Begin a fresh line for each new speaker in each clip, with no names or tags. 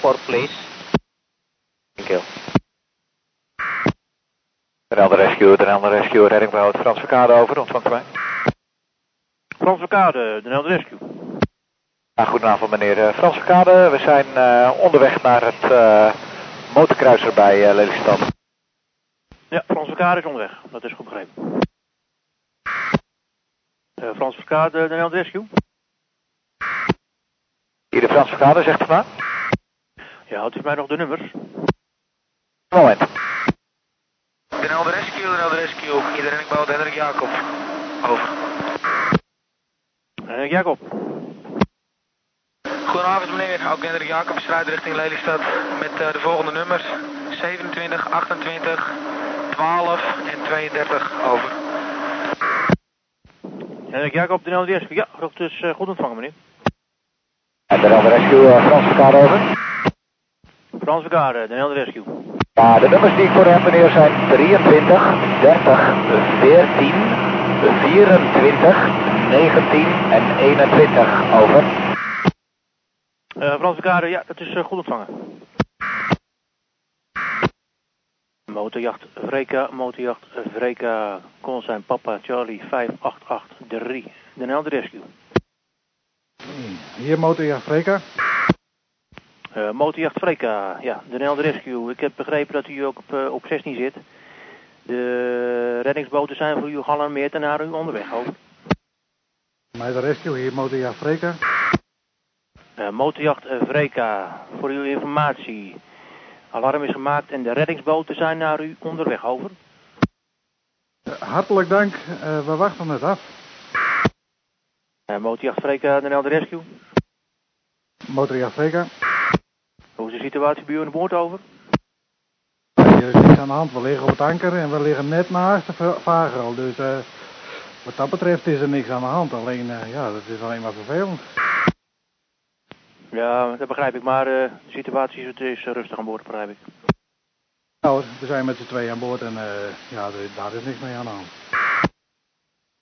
port, please.
Thank you. Denel de Rescue, Denel de Rescue, redding behoud Frans Verkade over, ontvangt mij.
Frans Verkade, de Rescue.
Ja, goedenavond meneer eh, Frans Verkade. We zijn uh, onderweg naar het uh, motorkruiser bij uh, Lelystad.
Ja, Frans Verkade is onderweg. Dat is goed begrepen. Frans Verkade, de Rescue.
Hier de Frans Verkade, zegt u maar.
Ja, houdt u mij nog de nummers?
Moment.
Den de Rescue, Den de Rescue. Iedereen bouwt Hendrik Jacob. Over.
Hendrik Jacob.
Goedenavond meneer, ook Hendrik Jacob strijd richting Lelystad met uh, de volgende nummers. 27, 28, 12 en 32, over.
Hendrik Jacob, de Rescue. Ja, dat is uh, goed ontvangen meneer.
En de Rescue, uh, Frans over.
Frans Verkade, de Rescue.
Ja, de nummers die ik voor hem meneer zijn 23, 30, 14, 24, 19 en 21. Over.
Uh, Frans Verkade, ja, dat is uh, goed ontvangen. Motorjacht Vreka, motorjacht Vreka, kon zijn papa Charlie 5883, de Rescue.
Hier motorjacht Vreka.
Uh, motorjacht Vreka, ja, de Rescue. Ik heb begrepen dat u ook op, uh, op 16 zit. De reddingsboten zijn voor u gealarmeerd en naar u onderweg, over.
Mij de Rescue, hier motorjacht Vreka.
Uh, motorjacht Vreka, voor uw informatie. Alarm is gemaakt en de reddingsboten zijn naar u onderweg, over.
hartelijk dank, we wachten het af.
motorjacht Vreka, de Rescue.
Motorjacht Vreka.
Hoe is de situatie bij u de boord over?
Hier is niks aan de hand. We liggen op het anker en we liggen net naast de Vagel. Dus uh, wat dat betreft is er niks aan de hand. Alleen, uh, ja, dat is alleen maar vervelend.
Ja, dat begrijp ik. Maar uh, de situatie is, is rustig aan boord, begrijp ik.
Nou, we zijn met z'n twee aan boord en ja, daar is niks mee aan de hand.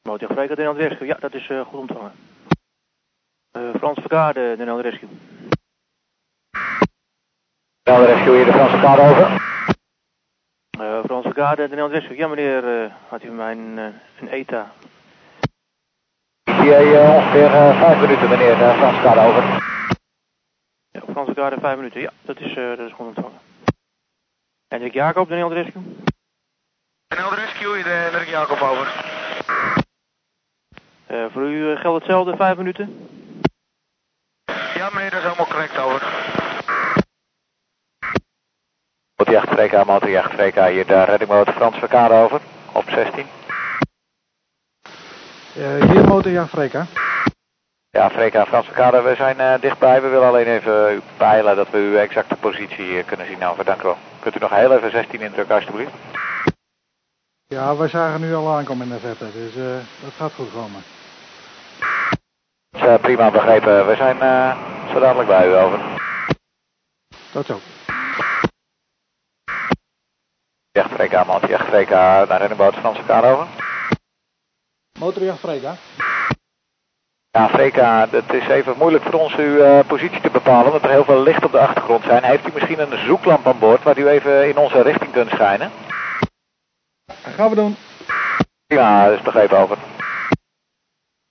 Motor Freek, de Rescue. Ja, dat is goed ontvangen. Frans Verkaarde, de Rescue.
Nou, de rescue hier de Franse kaart over.
Uh, Franse kaart, de Nederlandse rescue. Ja meneer, uh, had u mij een, uh, een ETA?
ETA uh, ongeveer vijf minuten meneer, de Franse kaart over.
Ja, Franse kaart vijf minuten. Ja, dat is, dat is goed ontvangen. Hendrik Jacob, de Nederlandse rescue.
De Nederlandse rescue, de Hendrik Jacob over.
voor u geldt hetzelfde, vijf minuten?
Ja meneer, dat is helemaal correct over.
Motorjacht Vreka, motorjacht Vreka, hier de reddingmotor Frans Verkade over, op 16.
Uh, hier motorjacht Vreka.
Ja, Vreka, Frans Verkade, we zijn uh, dichtbij. We willen alleen even u peilen dat we uw exacte positie hier kunnen zien over. Dank u wel. Kunt u nog heel even 16 indrukken alsjeblieft?
Ja, we zagen nu al aankomen in de verte, dus uh, dat gaat goed komen.
Uh, prima begrepen. We zijn zo dadelijk bij u over.
Tot zo.
Jacht Freka, motorjacht Freka, naar reddingboot Franse Kade over.
Motorjacht Freka.
Ja, Freka, het is even moeilijk voor ons uw uh, positie te bepalen, omdat er heel veel licht op de achtergrond zijn. Heeft u misschien een zoeklamp aan boord, waar u even in onze richting kunt schijnen?
Dat gaan we doen.
Ja, dat is begrepen over.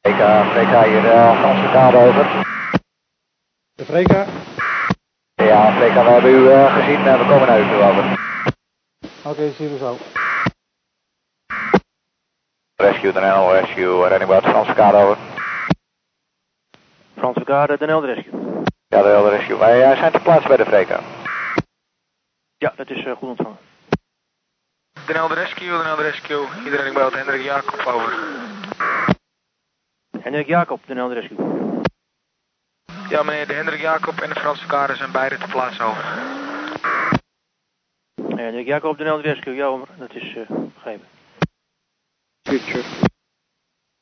Freka, Freka hier, uh, Franse Kade over.
De Freka.
Ja, Freka, we hebben u uh, gezien, we komen naar u toe over.
Oké, okay, zien we zo.
Rescue, de NL, rescue, reddingboot, Frans Kade over.
Frans Kade, de NL Rescue.
Ja, de NL Rescue. Wij uh, zijn ter plaatse bij de Vreka.
Ja, dat is uh, goed ontvangen.
De NL Rescue, de NL Rescue. Iedereen reddingboot, Hendrik Jacob over.
Hendrik Jacob, de NL Rescue.
Ja meneer, de Hendrik Jacob en de Frans Kade zijn beide ter plaatse over.
En ik Jacob de Nel Rescue, ja dat is uh, begrepen.
Future.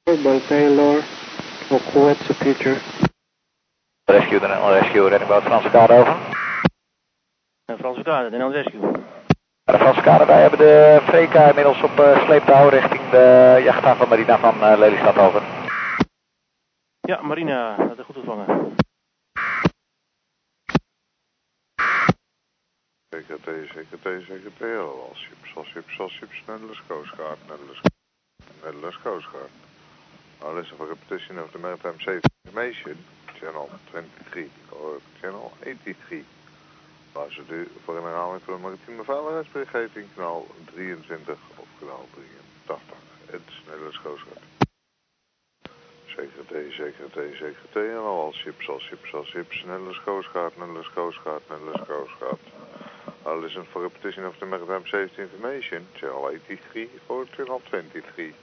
Urban Taylor, Okwetse Future.
Rescue, de Nel Rescue, reddingboot Franse Kade over.
En Franse Kade, de Nel Rescue.
De Franse Kade, wij hebben de Vreka inmiddels op uh, sleeptouw richting de jachthaven Marina van uh, Lelystad over.
Ja, Marina, dat is goed ontvangen.
CKT, CKT, CKT, ships, all ships, Netherlands Coast Guard, Netherlands, Netherlands Coast Guard. Now listen for repetition of the maritime safety information, channel 23 or channel 83. Luistert u voor een herhaling van de maritieme veiligheidsberichtgeving, kanaal 23 of kanaal 83. Het is Nederlands Coast Guard. CKT, CKT, CKT en ships, Netherlands Coast Guard, Netherlands Coast Guard, Netherlands Coast Guard. Now listen for repetition of the maritime safety information, channel 83 or channel 23.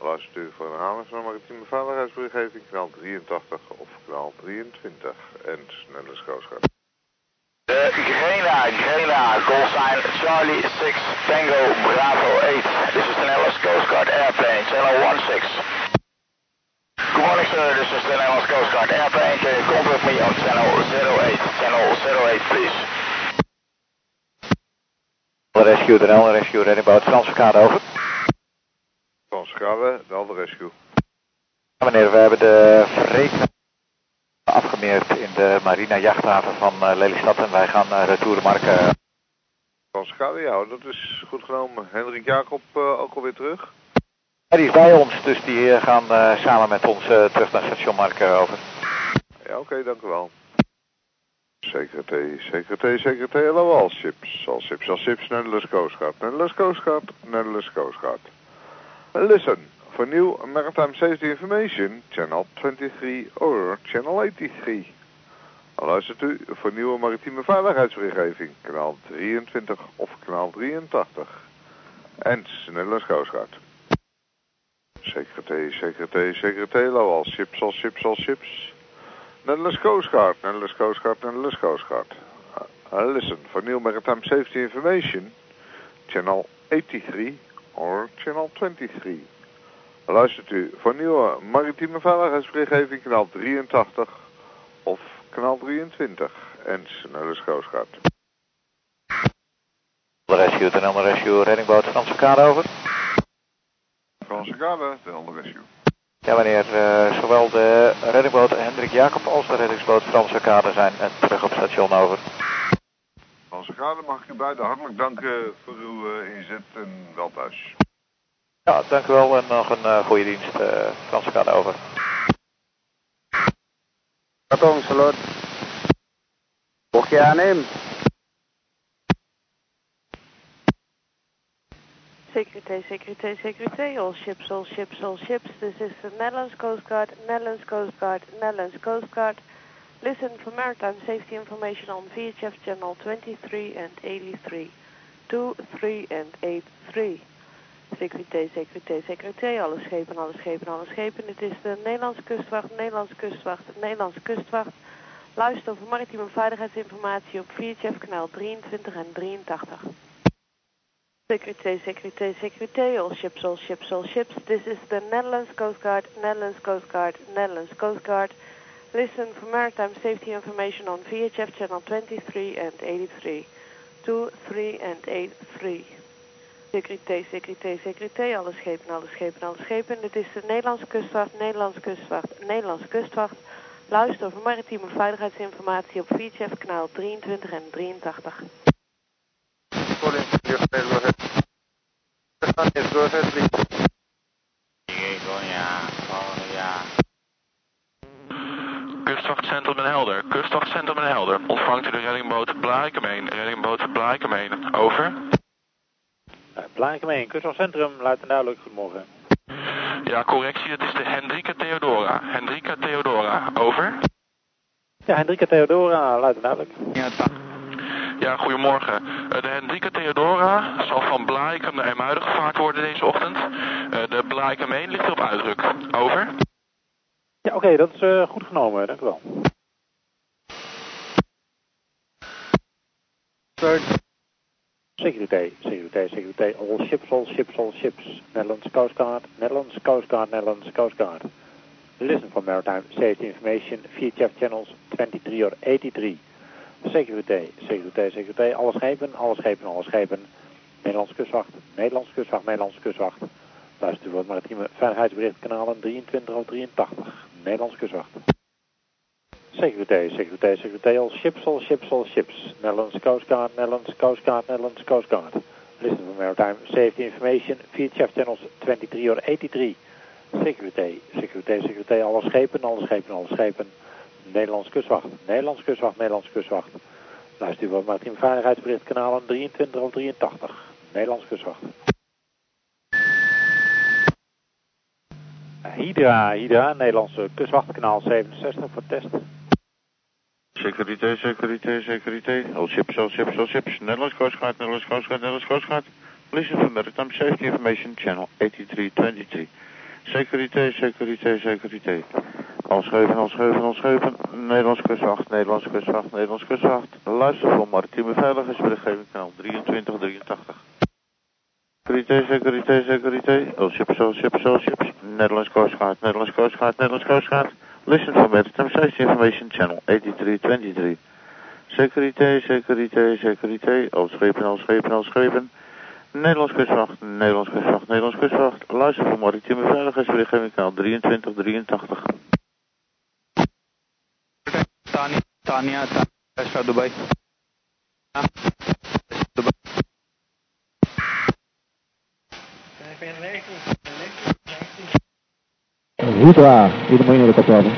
Luistert u voor herhaling van de maritieme veiligheidsberichtgeving, kanaal 83 of kanaal 23 en Coast Guard.
De Grena, Grena, call sign Charlie 6 Tango Bravo 8. This is the Netherlands Coast Guard airplane, channel 16. Good morning, sir. This is the Netherlands Coast Guard airplane. Can you contact me on channel 08? Channel 08, please.
Rescue, de Nel, Rescue, Redding Boat, Franse kade over.
Van Schade, de rescue.
Ja, meneer, we hebben de vreek afgemeerd in de marina jachthaven van eh, Lelystad en wij gaan uh, retourenmarken.
Van Schade, ja, dat is goed genomen. Hendrik Jacob uh, ook alweer terug.
Ja, die is bij ons, dus die gaan uh, samen met ons terug naar station Marken over.
Ja, oké, okay, dank u wel. CKT, CKT, CKT, hello all ships, all ships, all ships, Netherlands Coast Guard, Netherlands Coast Guard. Listen, for new maritime safety information, channel 23 or channel 83. Luistert u voor nieuwe maritieme veiligheidsberichtgeving, kanaal 23 of kanaal 83. En Nederlands Coast Guard. CKT, CKT, CKT, hello all ships, all ships, all ships. Netherlands Coast Guard, Netherlands Coast Guard, Netherlands Coast Guard. Uh, listen, for new maritime safety information, channel 83 or channel 23. Luistert u voor nieuwe maritieme veiligheidsberichtgeving kanaal 83 of kanaal 23 en snelle Coast
De rescue, de andere rescue, reddingboot Franse kade over.
Franse kade, de andere rescue.
Ja meneer, uh, zowel de reddingboot Hendrik Jacob als de reddingsboot Franse kade zijn terug op station over.
Franse kade, mag ik u beiden hartelijk danken voor uw uh, inzet en wel thuis.
Ja, dank u wel en nog een uh, goede dienst, uh, Franse kade over.
Salut. Mocht je aannemen?
Security, security, security. All ships, all ships, all ships. This is the Netherlands Coast Guard, Netherlands Coast Guard, Netherlands Coast Guard. Listen for maritime safety information on VHF channel 23 and 83. 2, 3 and 83. Securité, securité, securité. Alle schepen, alle schepen, alle schepen. Het is de Nederlandse kustwacht, Nederlandse kustwacht, Nederlandse kustwacht. Luister voor maritieme veiligheidsinformatie op VHF kanaal 23 en 83. Securité, securité, securité. All ships, all ships, all ships. This is the Netherlands Coast Guard, Netherlands Coast Guard, Netherlands Coast Guard. Listen for maritime safety information on VHF channel 23 and 83. 2, 3 and 83. Securité, securité, securité. Alle schepen, alle schepen, alle schepen. Dit is de Nederlandse kustwacht, Nederlandse kustwacht, Nederlandse kustwacht. Luister voor maritieme veiligheidsinformatie op VHF kanaal 23 en 83.
Ahead, please.
Kustwachtcentrum in Helder. Kustwachtcentrum in Helder. Ontvangt u de reddingboot Blaaikemeen. Reddingboot Blaaikemeen. Over.
Blaaikemeen, kustwachtcentrum. Luid en duidelijk. Goedemorgen.
Ja, correctie. Het is de Hendrika Theodora. Hendrika Theodora. Over.
Ja, Hendrika Theodora. Luid en duidelijk.
Ja, dag. Ja, goedemorgen. Uh, de Hendrika Theodora zal van Blaakem naar Emuiden gevaard worden deze ochtend. Uh, de Blaaikemeen ligt op uitdruk. Over.
Ja, oké, dat is uh, goed genomen. Dank u wel. Securité, securité, securité. All ships, all ships, all ships. Netherlands Coast Guard, Netherlands Coast Guard, Netherlands Coast Guard. Listen for maritime safety information, VHF channels 23 or 83. Securité, securité, securité. Alle schepen, alle schepen, alle schepen. Nederlandse kustwacht, Nederlandse kustwacht, Nederlandse kustwacht. Luister voor het maritieme veiligheidsbericht kanalen 23 of 83. Nederlandse kustwacht.
Security, security, security, all ships, all ships, all ships. Netherlands Coast Guard, Netherlands Coast Guard, Netherlands Coast Guard. Listen for maritime safety information, VHF channels 23 or 83. Security, security, security, alle schepen, alle schepen, alle schepen. Nederlands kustwacht, Nederlands kustwacht, Nederlands kustwacht. Luister u wat maritiem veiligheidsbericht kanalen 23 of 83. Nederlands kustwacht. Hydra, Hydra, Nederlandse kustwacht, kanaal 67 voor test.
Securité, securité, securité. All ships, all ships, all ships. Netherlands Coast Guard, Netherlands Coast Guard, Netherlands Coast Guard. Listen for maritime safety information, channel 8323. Securité, securité, securité. Schepen, al schepen. Nederlands kustwacht, Nederlands kustwacht, Nederlands kustwacht. Luister voor maritieme veiligheidsberichtgeving, kanaal 2383. Securité, securité, securité. All ships, all ships, all ships. Netherlands Coast Guard, Netherlands Coast Guard, Coast Guard. Listen for maritime safety information, channel 8323. Securité, securité, securité. Al schepen, al schepen, al schepen. Nederlands kustwacht, Nederlands kustwacht, Nederlands kustwacht. Luister voor maritieme veiligheidsberichtgeving, kanaal 2383.
Tania, Tania, Tania, Dubai. Dubai.
Hydra, ieder marinehelikopter hebben.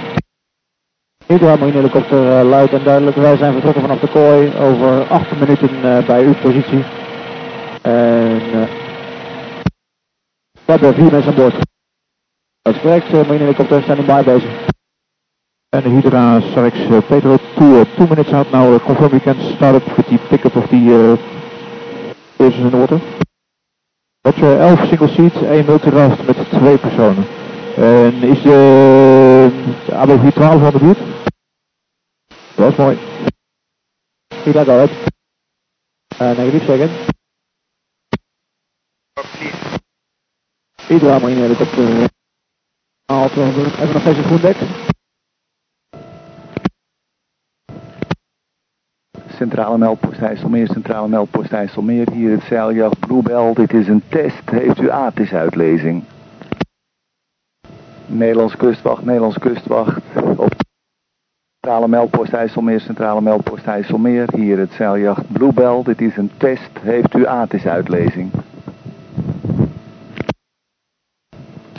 Hydra, marinehelikopter, uh, luid en duidelijk. Wij zijn vertrokken vanaf de kooi over 8 minuten uh, bij uw positie. En uh, we hebben vier mensen aan boord. Is correct, uh, marinehelikopter standing by bezig. The Hydra Sarex uh, Pedro 2, uh, 2 minutes out now. Uh, confirm we can start up with the pickup of the uh, persons in. Dat je 11 single seats, 1 multiraft met 2 personen. En is de, de ABV 12 aan de buurt? Dat is mooi. Hydra, ahead. Uh, negative second. Hydra, marine hebben we nog steeds een groen dek?
Centrale meldpost IJsselmeer, centrale meldpost IJsselmeer. Hier het zeiljacht Bluebell. Dit is een test. Heeft u ATIS-uitlezing? Nederlands kustwacht, Nederlands kustwacht. Op centrale meldpost IJsselmeer, centrale meldpost IJsselmeer. Hier het zeiljacht Bluebell. Dit is een test. Heeft u ATIS-uitlezing?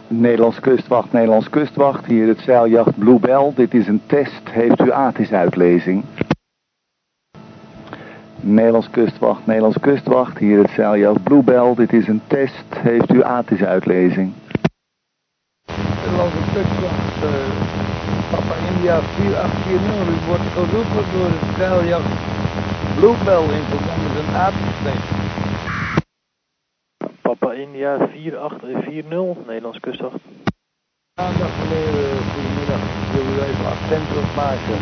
Nederlands kustwacht, Nederlands kustwacht. Hier het zeiljacht Bluebell. Dit is een test. Heeft u ATIS-uitlezing? Nederlands kustwacht, Nederlands kustwacht. Hier het zeiljacht Bluebell. Dit is een test. Heeft u ATIS-uitlezing?
Nederlandse kustwacht, uh, Papa India 4840. U wordt geroepen door het zeiljacht Bluebell in verband met een ATIS-test.
Papa India 4840, Nederlands kustwacht.
Aandag meneer, uh, wil u even attent op maken.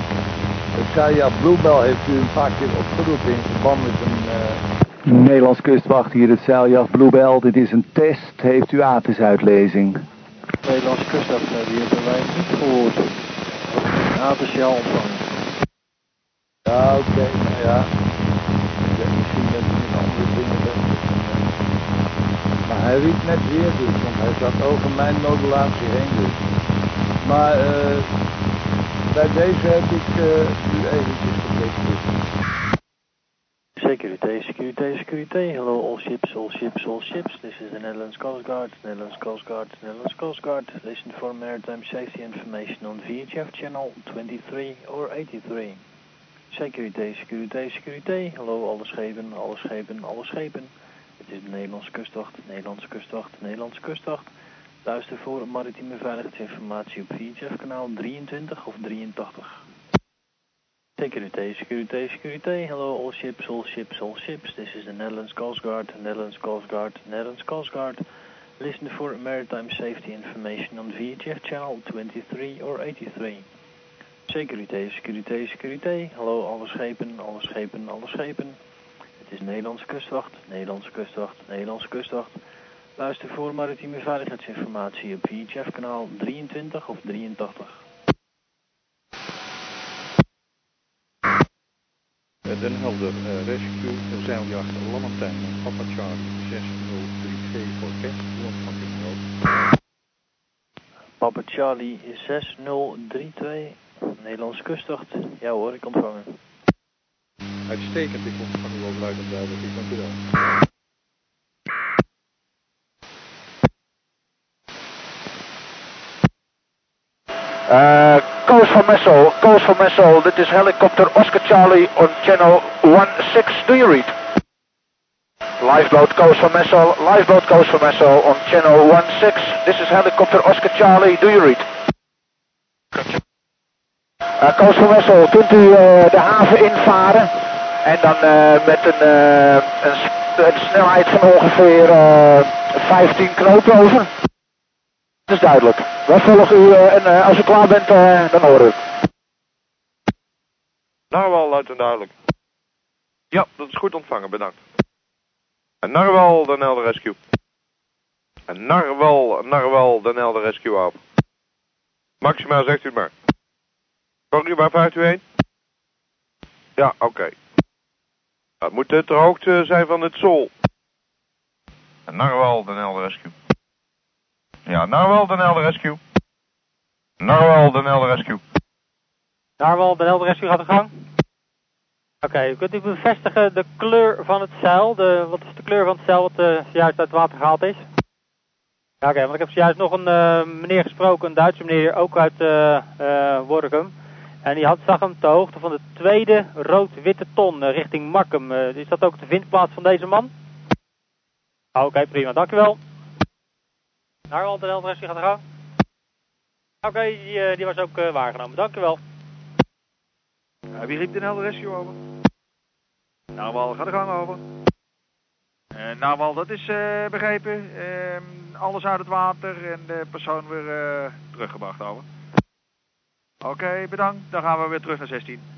Het zeiljacht Bluebell heeft u een paar keer opgeroepen in verband met een... Uh...
Nederlands kustwacht, hier het zeiljacht Bluebell. Dit is een test. Heeft u ATIS-uitlezing?
Nederlandse kustwacht, die hebben wij niet gehoord. ATIS-jaal ontvangen.
Ja, oké, okay, nou ja. ja. Misschien dat u met andere dingen bent. Maar hij riep net weer dus, want hij zat over mijn modulatie heen dus. Maar uh, bij deze heb ik uh, u eventjes gebleven.
Security, security, security. Hello, all ships, all ships, all ships. This is the Netherlands Coast Guard, Netherlands Coast Guard, Netherlands Coast Guard. Listen for maritime safety information on VHF channel 23 or 83. Security, security, security. Hallo, alle schepen, alle schepen, alle schepen. Het is de Nederlandse kustwacht, Nederlandse kustwacht, Nederlandse kustwacht. Luister voor maritieme veiligheidsinformatie op VHF kanaal 23 of 83. Security, security, security. Hello, all ships, all ships, all ships. This is the Netherlands Coast Guard, Netherlands Coast Guard, Netherlands Coast Guard. Listen for maritime safety information on VHF channel 23 or 83. Security, security, security. Hallo, alle schepen, alle schepen, alle schepen. Het is Nederlandse kustwacht, Nederlandse kustwacht, Nederlandse kustwacht. Luister voor maritieme veiligheidsinformatie op VHF kanaal 23 of 83.
Den Helder, uh, rescue, zeiljacht Lamartijn, Papa Charlie 6032 voor Kent,
Papa Charlie 6032, Nederlandse kustwacht. Ja hoor, ik ontvangen.
Uitstekend, ik ontvang u ook luid en duidelijk. Ik dank u wel.
Uh, Coast for Missile, Coast for Missile, dit is helikopter Oscar Charlie on channel 16, do you read? Lifeboat Coast for Missile, lifeboat Coast for Missile on channel 16, this is helicopter Oscar Charlie, do you read? Uh, Coast for Missile, kunt u uh, de haven invaren en dan uh, met een, een, snelheid van ongeveer uh, 15 knopen over? Dat is duidelijk. Wij volgen u uh, en uh, als u klaar bent, uh, dan horen we het.
Narwal, luid en duidelijk. Ja, dat is goed ontvangen, bedankt. En Narwal, de Rescue. En Narwal, Narwal, de Rescue op. Maxima, zegt u het maar. Sorry, waar vaart u heen? Ja, oké. Dat moet ter hoogte zijn van het Sol. En Narwal, de Rescue. Ja, Narwal, de Nelde Rescue. Narwal, de Nelde Rescue.
Narwal, de Nelde Rescue gaat de gang. Oké, okay, kunt u bevestigen de kleur van het zeil? De, wat is de kleur van het zeil wat uh, zojuist uit het water gehaald is? Oké, want ik heb zojuist nog een uh, meneer gesproken, een Duitse meneer, ook uit uh, Workum. En die had, zag hem ter hoogte van de tweede rood-witte ton richting Markum. is dat ook de vindplaats van deze man? Oké, okay, prima, dankjewel. Narwal, de Nelde Rescue gaat de gang. Oké, die, die, was ook uh, waargenomen. Dank u wel.
Uh, wie riep de Nelde Rescue over? Narwal, ga de gang over. Uh, dat is begrepen. alles uit het water en de persoon weer teruggebracht over. Oké, bedankt. Dan gaan we weer terug naar 16.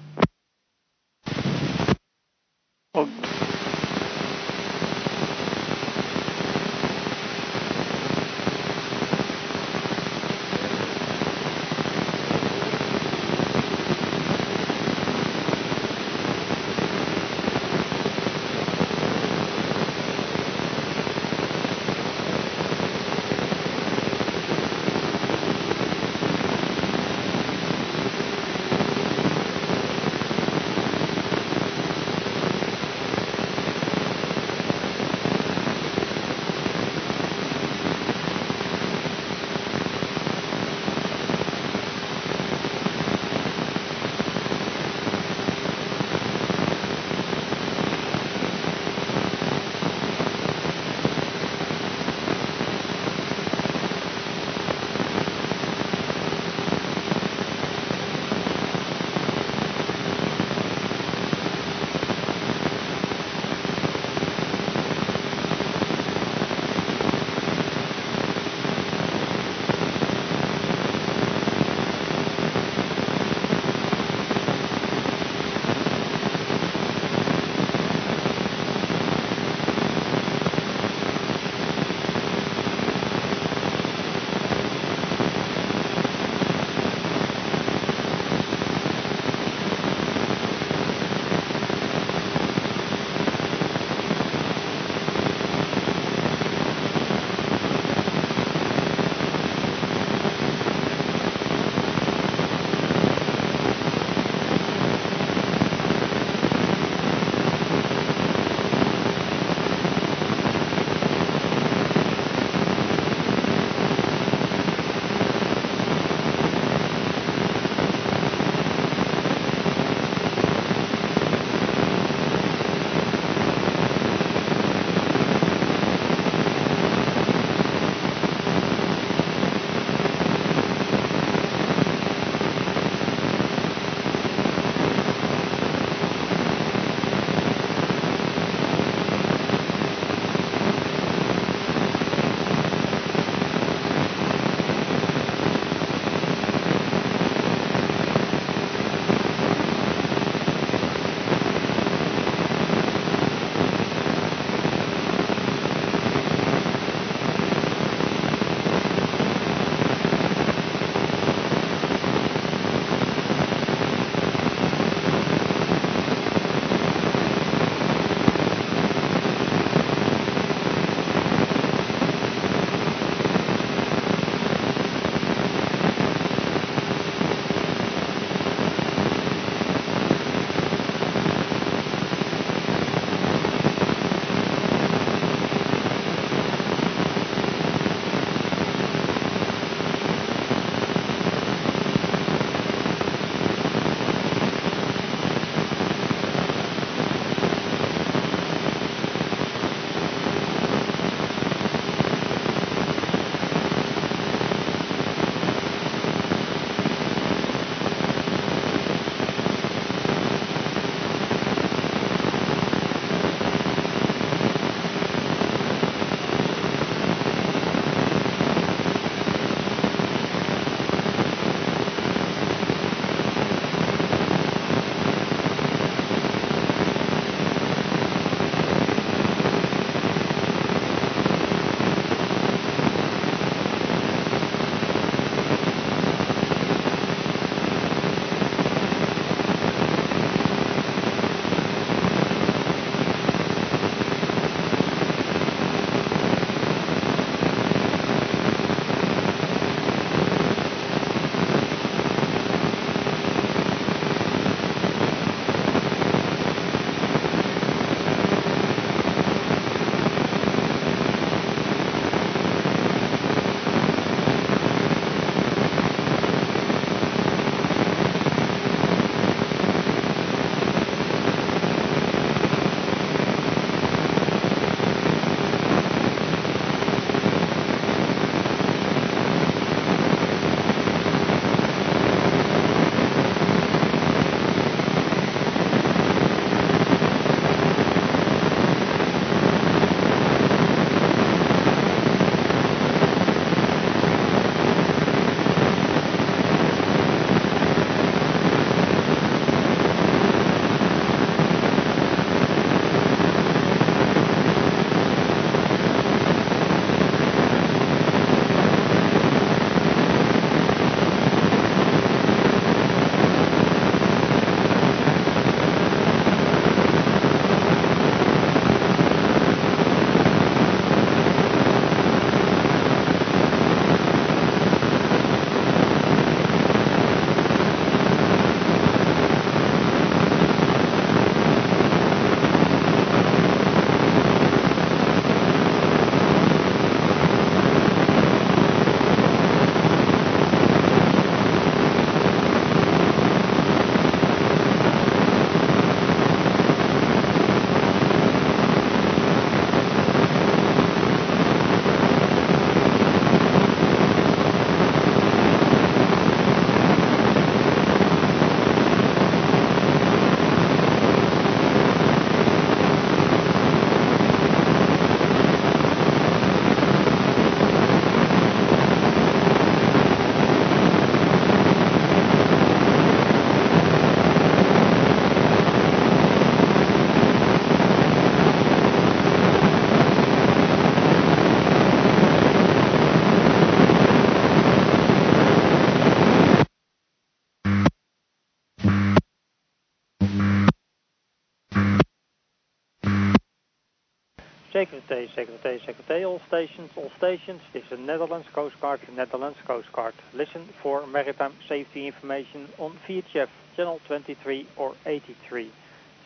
Security, security, all stations, all stations. This is the Netherlands Coast Guard, Netherlands Coast Guard. Listen for maritime safety information on VHF, channel 23 or 83.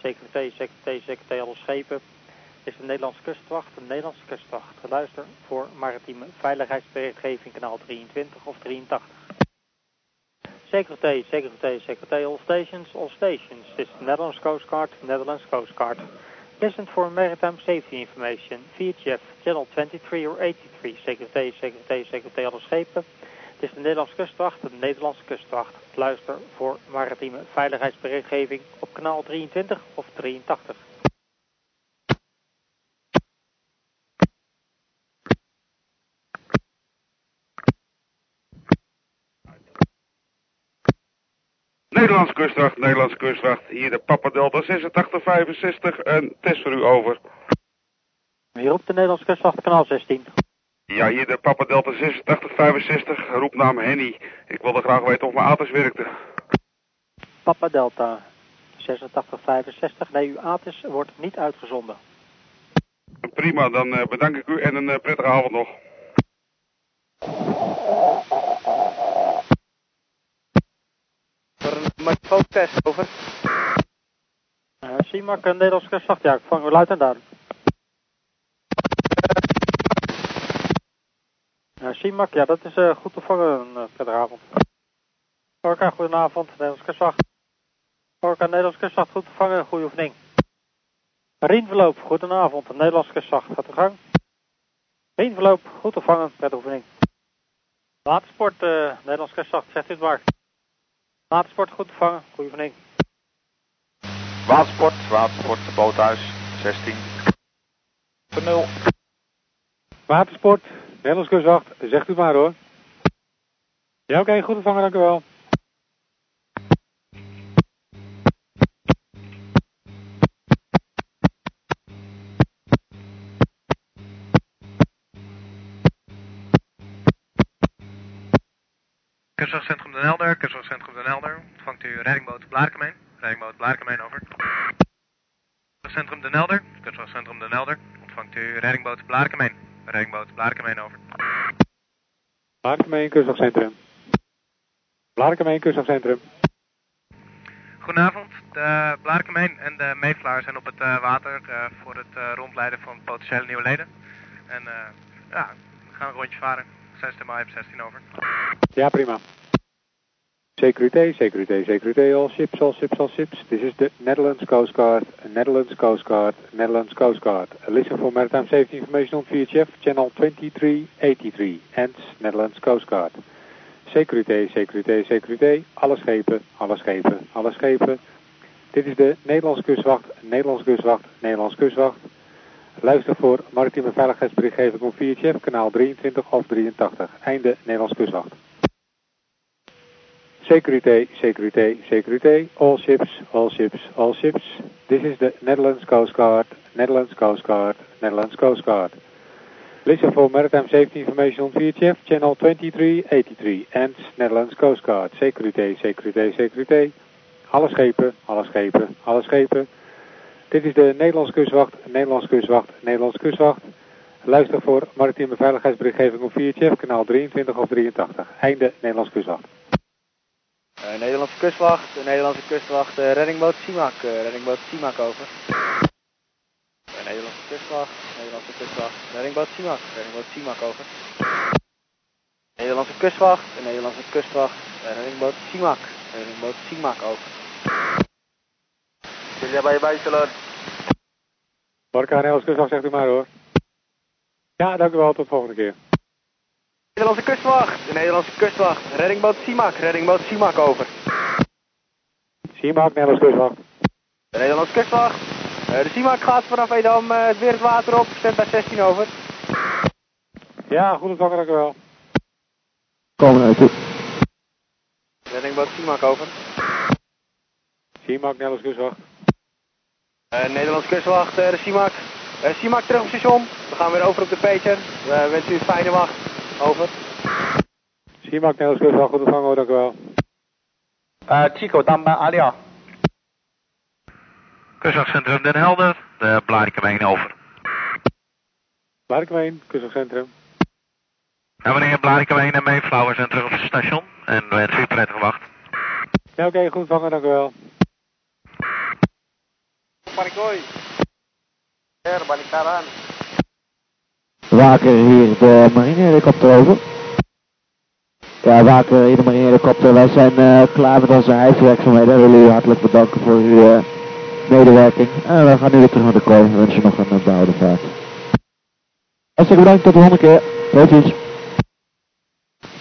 Security, security, security, alle schepen. Dit is de Nederlandse kustwacht, de Nederlandse kustwacht. Geluister voor maritieme veiligheidsberichtgeving kanaal 23 of 83. Security, security, security, all stations, all stations. This is the Netherlands Coast Guard, Netherlands Coast Guard. Listen for maritime safety information. VHF, channel 23 or 83. Secretary, secretary, secretary alle schepen. Het is de Nederlandse kustwacht, de Nederlandse kustwacht. Luister voor maritieme veiligheidsberichtgeving op kanaal 23 of 83.
Nederlandse kustwacht, Nederlandse kustwacht. Hier de Papa Delta 8665. Een test voor u over.
Hier op de Nederlandse kustwacht, kanaal 16.
Ja, hier de Papa Delta 8665. Roepnaam Henny. Ik wilde graag weten of mijn ATIS werkte.
Papa Delta 8665. Nee, uw ATIS wordt niet uitgezonden.
Prima, dan eh, bedank ik u en een eh, prettige avond nog.
Voor een microfoontest, over.
Uh, CIMAC, een Nederlandse kustwacht. Ja, ik vang u luid en duidelijk. Uh, CIMAC, ja, dat is uh, goed te vangen, uh, prettige avond. Orca, goedenavond, Nederlandse kustwacht. Orca, Nederlandse kustwacht, goed te vangen, goede oefening. Rienverloop, goedenavond, Nederlandse kustwacht, gaat de gang. Rienverloop, goed te vangen, oefening. Watersport, uh, Nederlandse kustwacht, zegt u het maar. Watersport, goed te vangen, goede oefening.
Watersport, watersport, boothuis, 16. Voor 0.
Watersport, Nederlands kustwacht, zegt u maar hoor. Ja oké, okay, goed te vangen, dank u wel.
Kustwachtcentrum Den Helder, U reddingboot Blaarkemeen. Reddingboot Blaarkemeen over. Kustwachtcentrum Den Helder, Kustwachtcentrum Den Helder. Ontvangt u reddingboot Blaarkemeen. Reddingboot Blaarkemeen over.
Blaarkemeen, kustwachtcentrum. Blaarkemeen, kustwachtcentrum.
Goedenavond, de Blaarkemeen en de Mayflower zijn op het uh, water uh, voor het uh, rondleiden van potentiële nieuwe leden. En ja, we gaan een rondje varen. 6 mei op 16 over.
Ja, prima. Security, security, security, all ships, all ships, all ships. This is the Netherlands Coast Guard, Netherlands Coast Guard, Netherlands Coast Guard. Listen for maritime safety information on VHF, channel 2383, and Netherlands Coast Guard. Security, security, security, alle schepen, alle schepen, alle schepen. Dit is de Nederlandse kustwacht, Nederlandse kustwacht, Nederlandse kustwacht. Luister voor maritieme veiligheidsberichtgeving op VHF, kanaal 23 of 83. Einde Nederlands kustwacht. Security, security, security. All ships, all ships, all ships. This is the Netherlands Coast Guard, Netherlands Coast Guard, Netherlands Coast Guard. Listen for maritime safety information on VHF, channel 2383 and Netherlands Coast Guard. Security, security, security. Alle schepen, alle schepen, alle schepen. Dit is de Nederlandse kustwacht, Nederlandse kustwacht, Nederlandse kustwacht. Luister voor maritieme veiligheidsberichtgeving op VHF, kanaal 23 of 83. Einde Nederlandse kustwacht.
Uh, Nederlandse kustwacht, de Nederlandse kustwacht, uh, reddingboot Simak, uh, reddingboot Simak over. Nederlandse kustwacht, Nederlandse kustwacht, reddingboot Simak, reddingboot Simak over. Nederlandse kustwacht, de Nederlandse kustwacht, reddingboot Simak, reddingboot Simak over. Jullie bij je bijstellen.
Orca Nederlandse kustwacht, zegt u maar hoor. Ja, dank u wel, tot de volgende keer.
Nederlandse kustwacht, de Nederlandse kustwacht, reddingboot Simak, reddingboot Simak over.
Simak, Nederlandse kustwacht.
De Nederlandse kustwacht, uh, de Simak gaat vanaf Edam uh, weer het water op, stemt bij 16 over.
Ja, goed ontvangen, dank u wel.
Komen uit.
Reddingboot Simak over.
Simak, Nederlandse kustwacht.
Uh, Nederlandse kustwacht, de Simak. Simak terug op station, we gaan weer over op de Peter. We wensen u een fijne wacht. Over.
Simak, Nederlands kustwacht, goed ontvangen hoor, dank u wel.
Uh, Chico, Damba, Alia.
Kustwachtcentrum Den Helder, de Blaarkemeen over.
Blarikmeen, kustwachtcentrum.
Ja, meneer Blarikemeen en Mayflower zijn terug op het station. En wensen u prettige wacht.
Ja, oké, goed vangen, dank u wel.
Marikoy. Er, balikaran.
Waker hier de marinehelikopter over. Ja, Waker hier de marinehelikopter. Wij zijn eh, klaar met onze reiswerkzaamheden. We willen u hartelijk bedanken voor uw eh, medewerking. En we gaan nu weer terug naar de kooi. We wensen je nog een uh, behouden vaart. Hartstikke bedankt, tot de volgende keer. Tot ziens.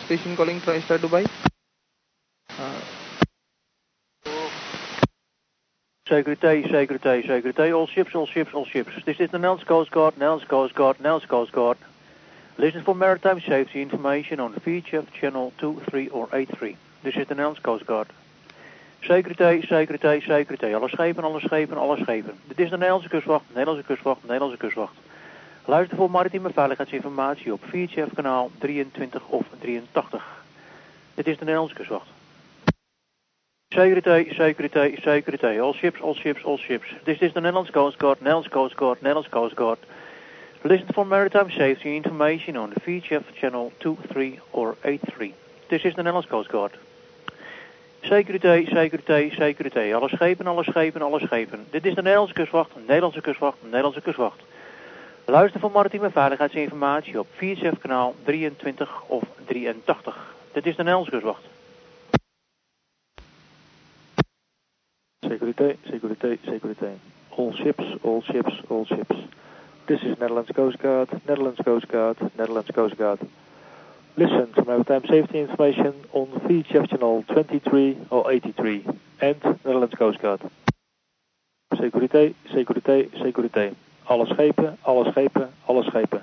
Station calling TriStar Dubai.
Security, security, security, all ships, all ships, all ships. This is the Nels Coast Guard, Nels Coast Guard, Nels Coast Guard. Listen for maritime safety information on VHF channel 23 or 83. This is the Nels Coast Guard. Security, security, security. Alle schepen, alle schepen, alle schepen. Dit is de Nederlandse kustwacht, Nederlandse kustwacht, Nederlandse kustwacht. Luister voor maritieme veiligheidsinformatie op VHF kanaal 23 of 83. Dit is de Nederlandse kustwacht. Security, security, security. All ships, all ships, all ships. This is the Netherlands Coast Guard, Netherlands Coast Guard, Netherlands Coast Guard. Listen for maritime safety information on VHF channel 23 or 83. This is the Netherlands Coast Guard. Security, security. Alle schepen, alle schepen, alle schepen. Dit is de Nederlandse kustwacht, Nederlandse kustwacht, Nederlandse kustwacht. Luister voor maritieme veiligheidsinformatie op VHF kanaal 23 of 83. Dit is de Nederlandse kustwacht.
Security, security, security. All ships, all ships, all ships. This is Netherlands Coast Guard, Netherlands Coast Guard, Netherlands Coast Guard. Listen to maritime safety information on VHF channel 23 or 83 and Netherlands Coast Guard. Security, security, security. Alle schepen, alle schepen, alle schepen.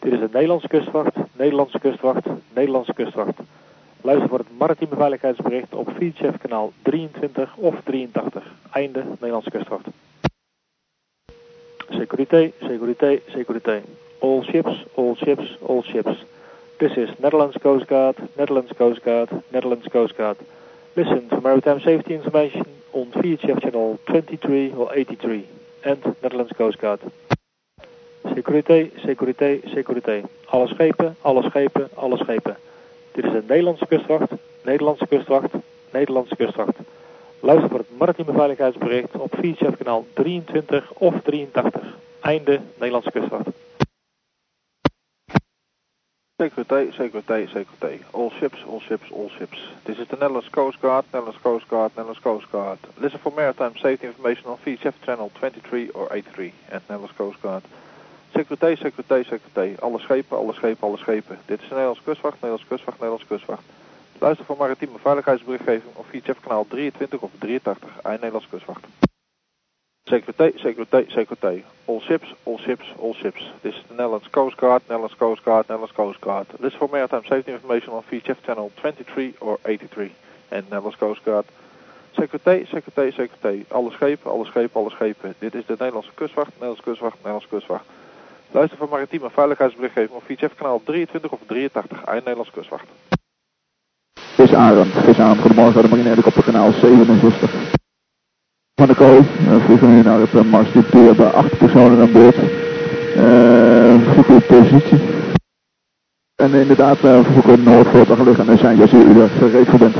Dit is de Nederlandse kustwacht, Nederlandse kustwacht, Nederlandse kustwacht. Luister voor het maritieme veiligheidsbericht op VHF kanaal 23 of 83. Einde Nederlandse kustwacht. Security, security, security. All ships, all ships, all ships. This is Netherlands Coast Guard, Netherlands Coast Guard, Netherlands Coast Guard. Listen to maritime safety information on VHF channel 23 or 83 and Netherlands Coast Guard. Security, security, security. Alle schepen, alle schepen, alle schepen. Dit is de Nederlandse kustwacht, Nederlandse kustwacht, Nederlandse kustwacht. Luister voor het maritieme veiligheidsbericht op VHF kanaal 23 of 83. Einde Nederlandse kustwacht.
Security, security, security. All ships, all ships, all ships. This is the Netherlands Coast Guard, Netherlands Coast Guard, Netherlands Coast Guard. Listen for maritime safety information on VHF channel 23 or 83 and Netherlands Coast Guard. Security, security, security. Alle schepen, alle schepen, alle schepen. Dit is de Nederlandse kustwacht, Nederlandse kustwacht, Nederlandse kustwacht. Luister voor maritieme veiligheidsberichtgeving op VHF kanaal 23 of 83, eind Nederlandse kustwacht. Security, security, security. All ships, all ships, all ships. This is the Netherlands Coast Guard, Netherlands Coast Guard, Netherlands Coast Guard. Listen for maritime safety information on VHF channel 23 or 83 and Netherlands Coast Guard. Security, security, security. Alle schepen, alle schepen, alle schepen. Dit is de Nederlandse kustwacht, Nederlandse kustwacht, Nederlandse kustwacht. Luister voor maritieme veiligheidsberichtgeving op VHF kanaal 23 of 83, eind Nederlandse kustwacht.
Vis Arend, Vis Arend, goedemorgen, de marinehelikopter kanaal 67. Van de kooi, we vliegen nu naar het uh, Marsdiep toe, we hebben acht personen aan boord. Uh, verzoeken op positie. En inderdaad, uh, verzoeken Noordvoort gaan liggen en zijn als u er bent.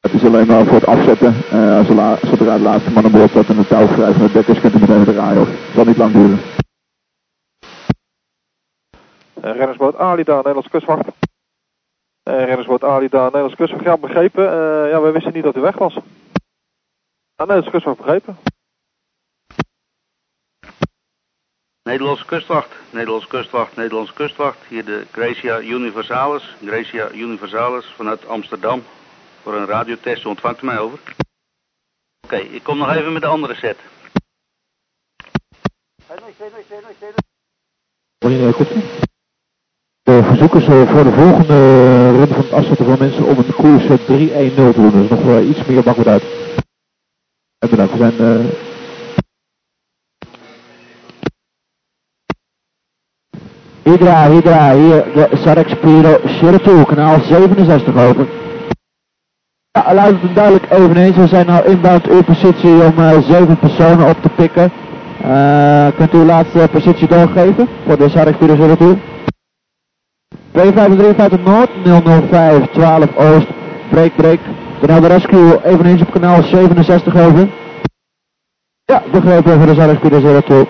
Het is alleen maar voor het afzetten, uh, zodra de laatste man aan boord staat en de touw vrij van het dek is, kunt u meteen draaien. Het zal niet lang duren.
Uh, rennersboot Alida, Nederlandse kustwacht. Uh, rennersboot Alida, Nederlandse kustwacht. Ja, begrepen. Uh, ja, wij wisten niet dat u weg was. Ah, Nederlandse kustwacht begrepen.
Nederlandse kustwacht, Nederlandse kustwacht, Nederlandse kustwacht. Hier de Gracia Universalis, Gracia Universalis vanuit Amsterdam. Voor een radiotest, ontvangt u mij over? Oké, okay, ik kom nog even met de andere set.
De verzoeken zullen voor de volgende run van het afzetten van mensen om een koers 3-1-0 te doen. Dus nog iets meer bakken uit. En bedankt, we zijn... Hydra, Hydra, hier de Sarek Spiro Sheratou, kanaal 67 over. Ja, luistert het duidelijk eveneens. We zijn nou inbound uw positie om uh, 7 personen op te pikken.
Uh, kunt u uw laatste positie doorgeven voor de Sarek 402? 253 Noord, 005 12 Oost, break break. De Helder Rescue eveneens op kanaal 67 over. Ja, begrepen voor de Sarek 402.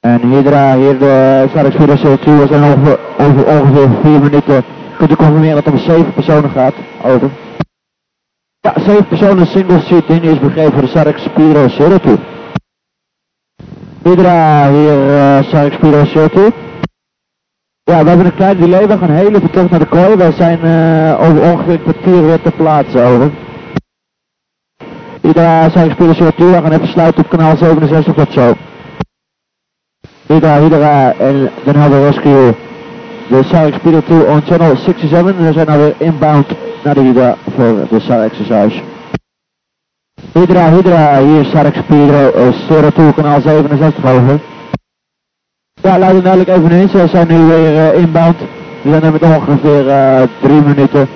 En Hydra, hier de Sarek 402, we zijn over, over ongeveer 4 minuten. Kunt u confirmeren dat het om 7 personen gaat? Over. Ja, 7 personen single seating is begrepen voor de Spiro 02. Hydra, hier uh, Spiro 02. Ja, we hebben een klein delay, we gaan heel even terug naar de kooi. Wij zijn uh, over ongeveer een kwartier weer te plaatsen, over. Hydra, Sarek Spiro 02, we gaan even sluiten op kanaal 67, tot zo. Hydra, Hydra en Den Helder Rescue. De Sarek Spiro 2 on channel 67 en we zijn alweer inbound naar de Hydra voor de SAR exercise. Hydra, Hydra, hier Sarek Spiro uh, 02 kanaal 67 over. Ja, het duidelijk even eens. We zijn nu weer uh, inbound. We zijn er met ongeveer uh, drie minuten.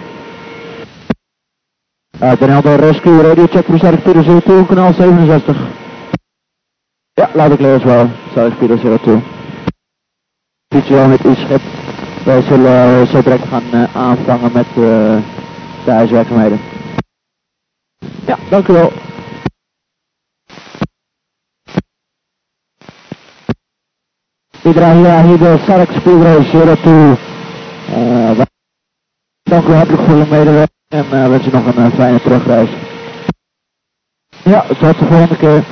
Uh, Den Helder Rescue Radio check Sarek Spiro 02 kanaal 67. Ja, laat ik lezen wel. Sarek Spiro 02. Ziet je wel met uw schip. Wij zullen zo direct gaan aanvangen met de huiswerkzaamheden. Ja, dank u wel. Hier de Sark Speedray 02. Uh, dank u hartelijk voor uw medewerking en uh, wens u nog een uh, fijne terugreis. Ja, tot de volgende keer.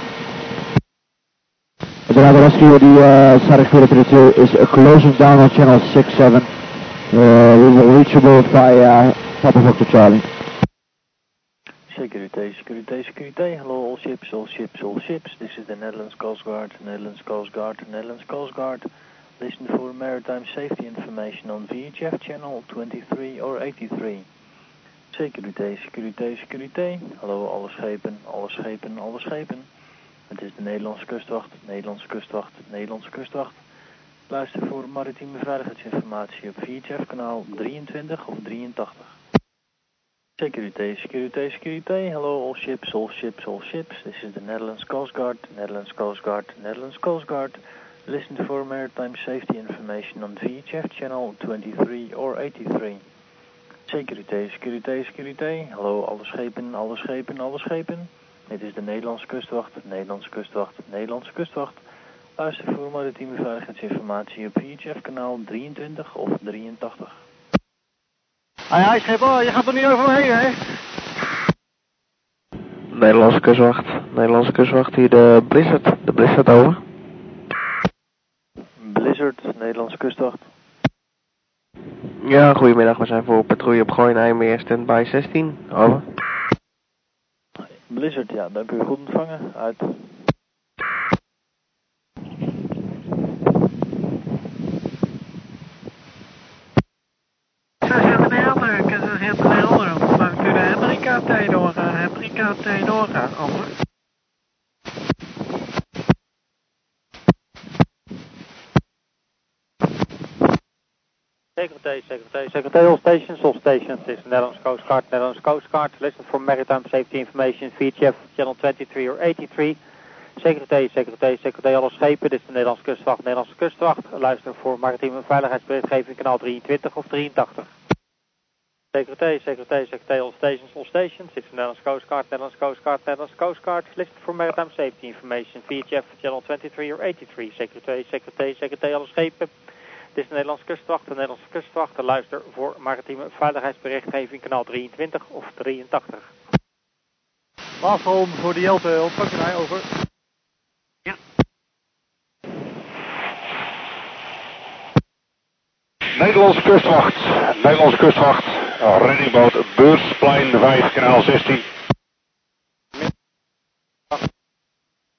The radar rescue, the uh, Sarek 432 is closing down on channel 67. Uh, we will reachable via Papa Victor Charlie.
Security, security, security. Hello, all ships, all ships, all ships. This is the Netherlands Coast Guard, Netherlands Coast Guard, Netherlands Coast Guard. Listen for maritime safety information on VHF channel 23 or 83. Security, security, security. Hallo, alle schepen, alle schepen, alle schepen. Het is de Nederlandse kustwacht, Nederlandse kustwacht, Nederlandse kustwacht. Luister voor maritieme veiligheidsinformatie op VHF kanaal 23 of 83. Security, security, security. Hello all ships, all ships, all ships. This is the Netherlands Coast Guard, Netherlands Coast Guard, Netherlands Coast Guard. Listen for maritime safety information on VHF channel 23 or 83. Security, security, security. Hallo alle schepen, alle schepen, alle schepen. Dit is de Nederlandse kustwacht, Nederlandse kustwacht, Nederlandse kustwacht. Luister voor maritieme veiligheidsinformatie op VHF kanaal 23 of 83.
Hé, hé, schipper, je gaat er niet over me heen, hè?
Nederlandse kustwacht, Nederlandse kustwacht, hier de Blizzard, de Blizzard over.
Blizzard, Nederlandse kustwacht.
Ja, goedemiddag, we zijn voor patrouille op Gooi Nijmeer, standby 16, over.
Blizzard, ja, dank u, goed ontvangen, uit.
Amerika-T doorgaan, Amerika-T doorgaan, over.
Secretary, Secretary, Secretary, all stations, all stations. This is Netherlands Coast Guard, Netherlands Coast Guard. Listen for maritime safety information, VHF, channel 23 or 83. Secretary, Secretary, Secretary, alle schepen. Dit is de Nederlandse kustwacht, Nederlandse kustwacht. Luister voor maritieme veiligheidsberichtgeving, kanaal 23 of 83. Secretary, Secretary, Secretary, all stations, all stations. It's Netherlands Coast Guard, Netherlands Coast Guard, Netherlands Coast Guard. Listen for maritime safety information, VHF, channel 23 or 83. Secretary, Secretary, Secretary, alle schepen. Dit is de Nederlandse kustwacht, de Nederlandse kustwacht. Luister voor maritieme veiligheidsberichtgeving, kanaal 23 of 83.
Laatste voor de Jelte, ontvangt mij over.
Ja.
Nederlandse kustwacht, Nederlandse kustwacht, reddingboot Beursplein 5, kanaal 16.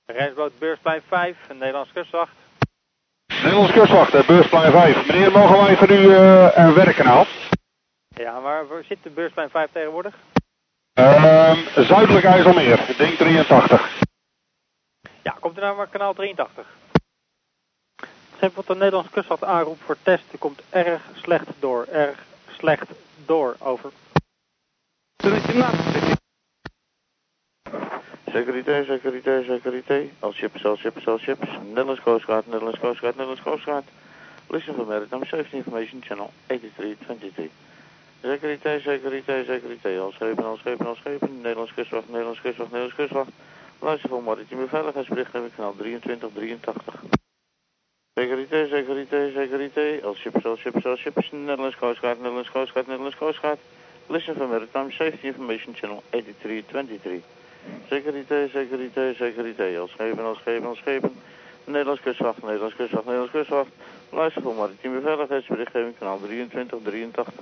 Reddingsboot Beursplein 5, een Nederlandse kustwacht.
Nederlandse kustwacht, Beursplein 5. Meneer, mogen wij voor u uh, een werkkanaal?
Ja, maar waar zit de Beursplein 5 tegenwoordig?
Uh, zuidelijk IJsselmeer, ding 83.
Ja, komt u nou maar kanaal 83. Schip wat de Nederlandse kustwacht aanroept voor test, komt erg slecht door, erg slecht door, over.
Securité, securité, securité. All ships, all ships, all ships. Netherlands Coast Guard, Netherlands Coast Guard, Netherlands Coast Guard. Listen for maritime safety information channel 8323. Securité, securité, securité. Al schepen, al schepen, al schepen. Nederlands kustwacht, Nederlands kustwacht, Nederlands kustwacht. Luister voor maritieme veiligheidsberichtgeving kanaal 2383. Securité, securité, securité. All ships, all ships, all ships. Netherlands Coast Guard, Netherlands Coast Guard, Netherlands Coast Guard. Listen for maritime safety information channel 8323. Securité, securité, securité. Al schepen, al schepen, al schepen. Nederlands kustwacht, Nederlands kustwacht, Nederlands kustwacht. Luister voor maritieme veiligheidsberichtgeving kanaal 2383.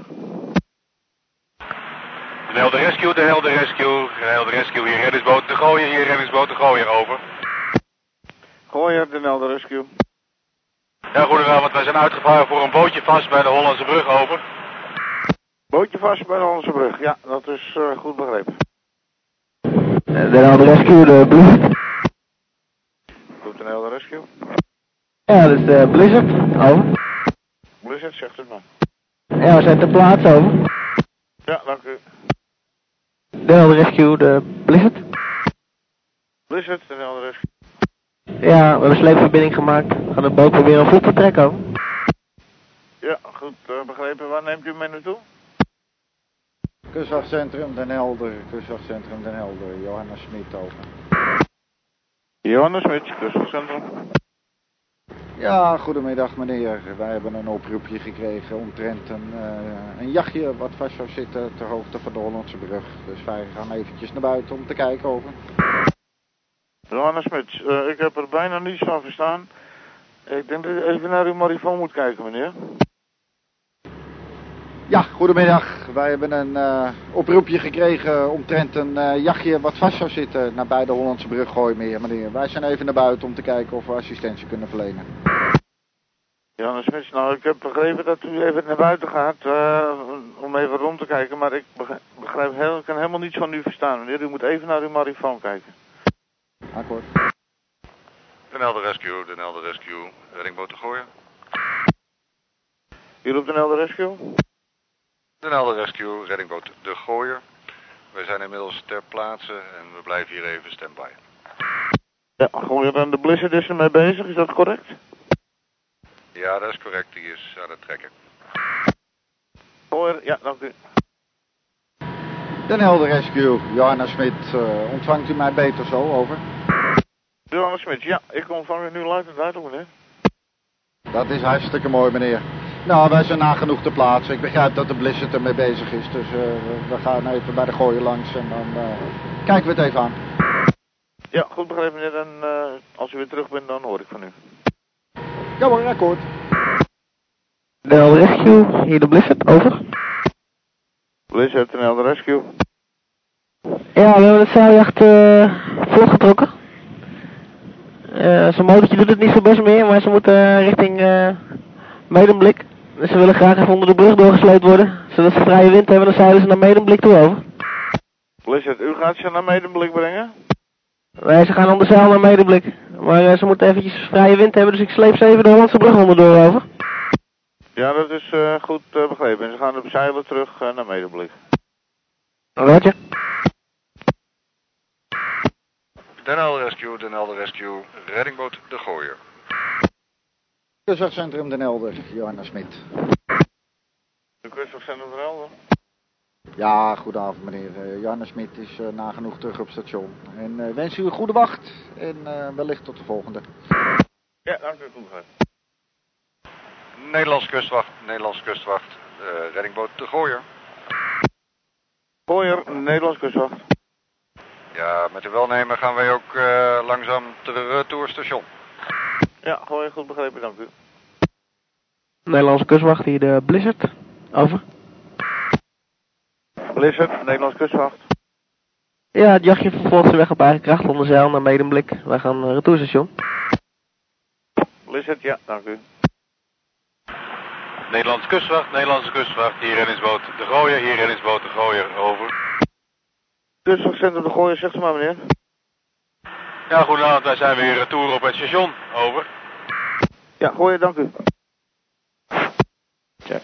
De Helder Rescue, de Helder Rescue, de Helder Rescue, hier reddingsboot te gooien, hier reddingsboot te gooien, over.
Gooier, de Helder Rescue.
Ja, goedenavond, wij zijn uitgevaren voor een bootje vast bij de Hollandse brug, over.
Bootje vast bij de Hollandse brug. Ja, dat is eh, goed begrepen.
De Helder Rescue, de Blizzard.
Goed, de Helder Rescue.
Ja, dat is de Blizzard. Over.
Blizzard, zegt het maar.
Ja, we zijn ter plaatse, over.
Ja, dank u.
De Helder Rescue, de Blizzard.
Blizzard, de Helder Rescue.
Ja, we hebben een sleepverbinding gemaakt. We gaan de boot proberen een vlot te trekken.
Ja, goed eh, begrepen. Waar neemt u mee naartoe?
Kustwachtcentrum Den Helder, kustwachtcentrum Den Helder, Johanna Smit over.
Johannes Smits, kustwachtcentrum.
Ja, goedemiddag meneer. Wij hebben een oproepje gekregen omtrent een, eh, een jachtje wat vast zou zitten ter hoogte van de Hollandse brug. Dus wij gaan eventjes naar buiten om te kijken over.
Johannes Smits, eh, ik heb er bijna niets van verstaan. Ik denk dat u even naar uw marifoon moet kijken, meneer.
Ja, goedemiddag. Wij hebben een eh, oproepje gekregen omtrent een eh, jachtje wat vast zou zitten nabij de Hollandse brug Gooimeer, meneer. Wij zijn even naar buiten om te kijken of we assistentie kunnen verlenen.
Johannes Smits, nou, ik heb begrepen dat u even naar buiten gaat om even rond te kijken, maar ik begrijp, begrijp heel, ik kan helemaal niets van u verstaan, meneer. U moet even naar uw marifoon kijken.
Akkoord.
De Helder Rescue, de Helder Rescue, reddingboot te gooien.
U roept een Helder Rescue?
De Helder Rescue, reddingboot de gooier. Wij zijn inmiddels ter plaatse en we blijven hier even standby.
Ja, gewoon aan de Blizzard is ermee bezig, is dat correct?
Ja, dat is correct, die is aan het trekken.
Hoor, ja, dank u.
Den Helder Rescue, Johanna Smit, eh, ontvangt u mij beter zo over?
Johannes Smits, ja, ik ontvang u nu luid en duidelijk, meneer.
Dat is hartstikke mooi meneer. Nou, wij zijn nagenoeg te plaatsen. Ik begrijp dat de Blizzard ermee bezig is, dus eh, we gaan even bij de gooien langs en dan eh, kijken we het even aan.
Ja, goed begrepen, meneer. En eh, als u weer terug bent, dan hoor ik van u.
Ja hoor, akkoord.
De Helder Rescue, hier de Blizzard, over.
Blizzard en Helder Rescue.
Ja, we hebben het zeiljacht eh vlotgetrokken. Eh zijn motortje doet het niet zo best meer, maar ze moeten eh, richting eh Medemblik. Dus ze willen graag even onder de brug doorgesleept worden. Zodat ze vrije wind hebben, dan zeilen ze naar Medemblik toe over.
Blizzard, u gaat ze naar medemblik brengen?
Nee, ze gaan onder zeil naar Medemblik. Maar ze moeten eventjes vrije wind hebben, dus ik sleep ze even de Hollandse brug onderdoor over.
Ja, dat is eh, goed eh, begrepen. En ze gaan op zeilen terug eh, naar medemblik.
Roger.
Den Helder Rescue, Den Helder Rescue, reddingboot de gooier.
Kustwachtcentrum Den Helder, Johanna Smit.
De kustwachtcentrum van Helder.
Ja, goedenavond meneer. Johanna Smit is eh, nagenoeg terug op station. En eh, wens u een goede wacht en eh, wellicht tot de volgende.
Ja, dank u. Goed begrepen.
Nederlands kustwacht, Nederlands kustwacht, eh, reddingboot de gooier.
Gooier, Nederlands kustwacht.
Ja, met uw welnemen gaan wij ook eh, langzaam terug door station.
Ja, gooier, goed begrepen, dank u.
Nederlandse kustwacht, hier de Blizzard, over.
Blizzard, Nederlands kustwacht.
Ja, het jachtje vervolgt zijn weg op eigen kracht onder zeil naar Medemblik. Wij gaan uh, retourstation.
Blizzard, ja, dank u.
Nederlandse kustwacht, Nederlandse kustwacht, hier reddingsboot de gooier, hier reddingsboot de gooier, over.
Kustwachtcentrum de Gooier, zegt u maar, meneer.
Ja, goedenavond, wij zijn weer retour op het station, over.
Ja, gooier, dank u.
Check.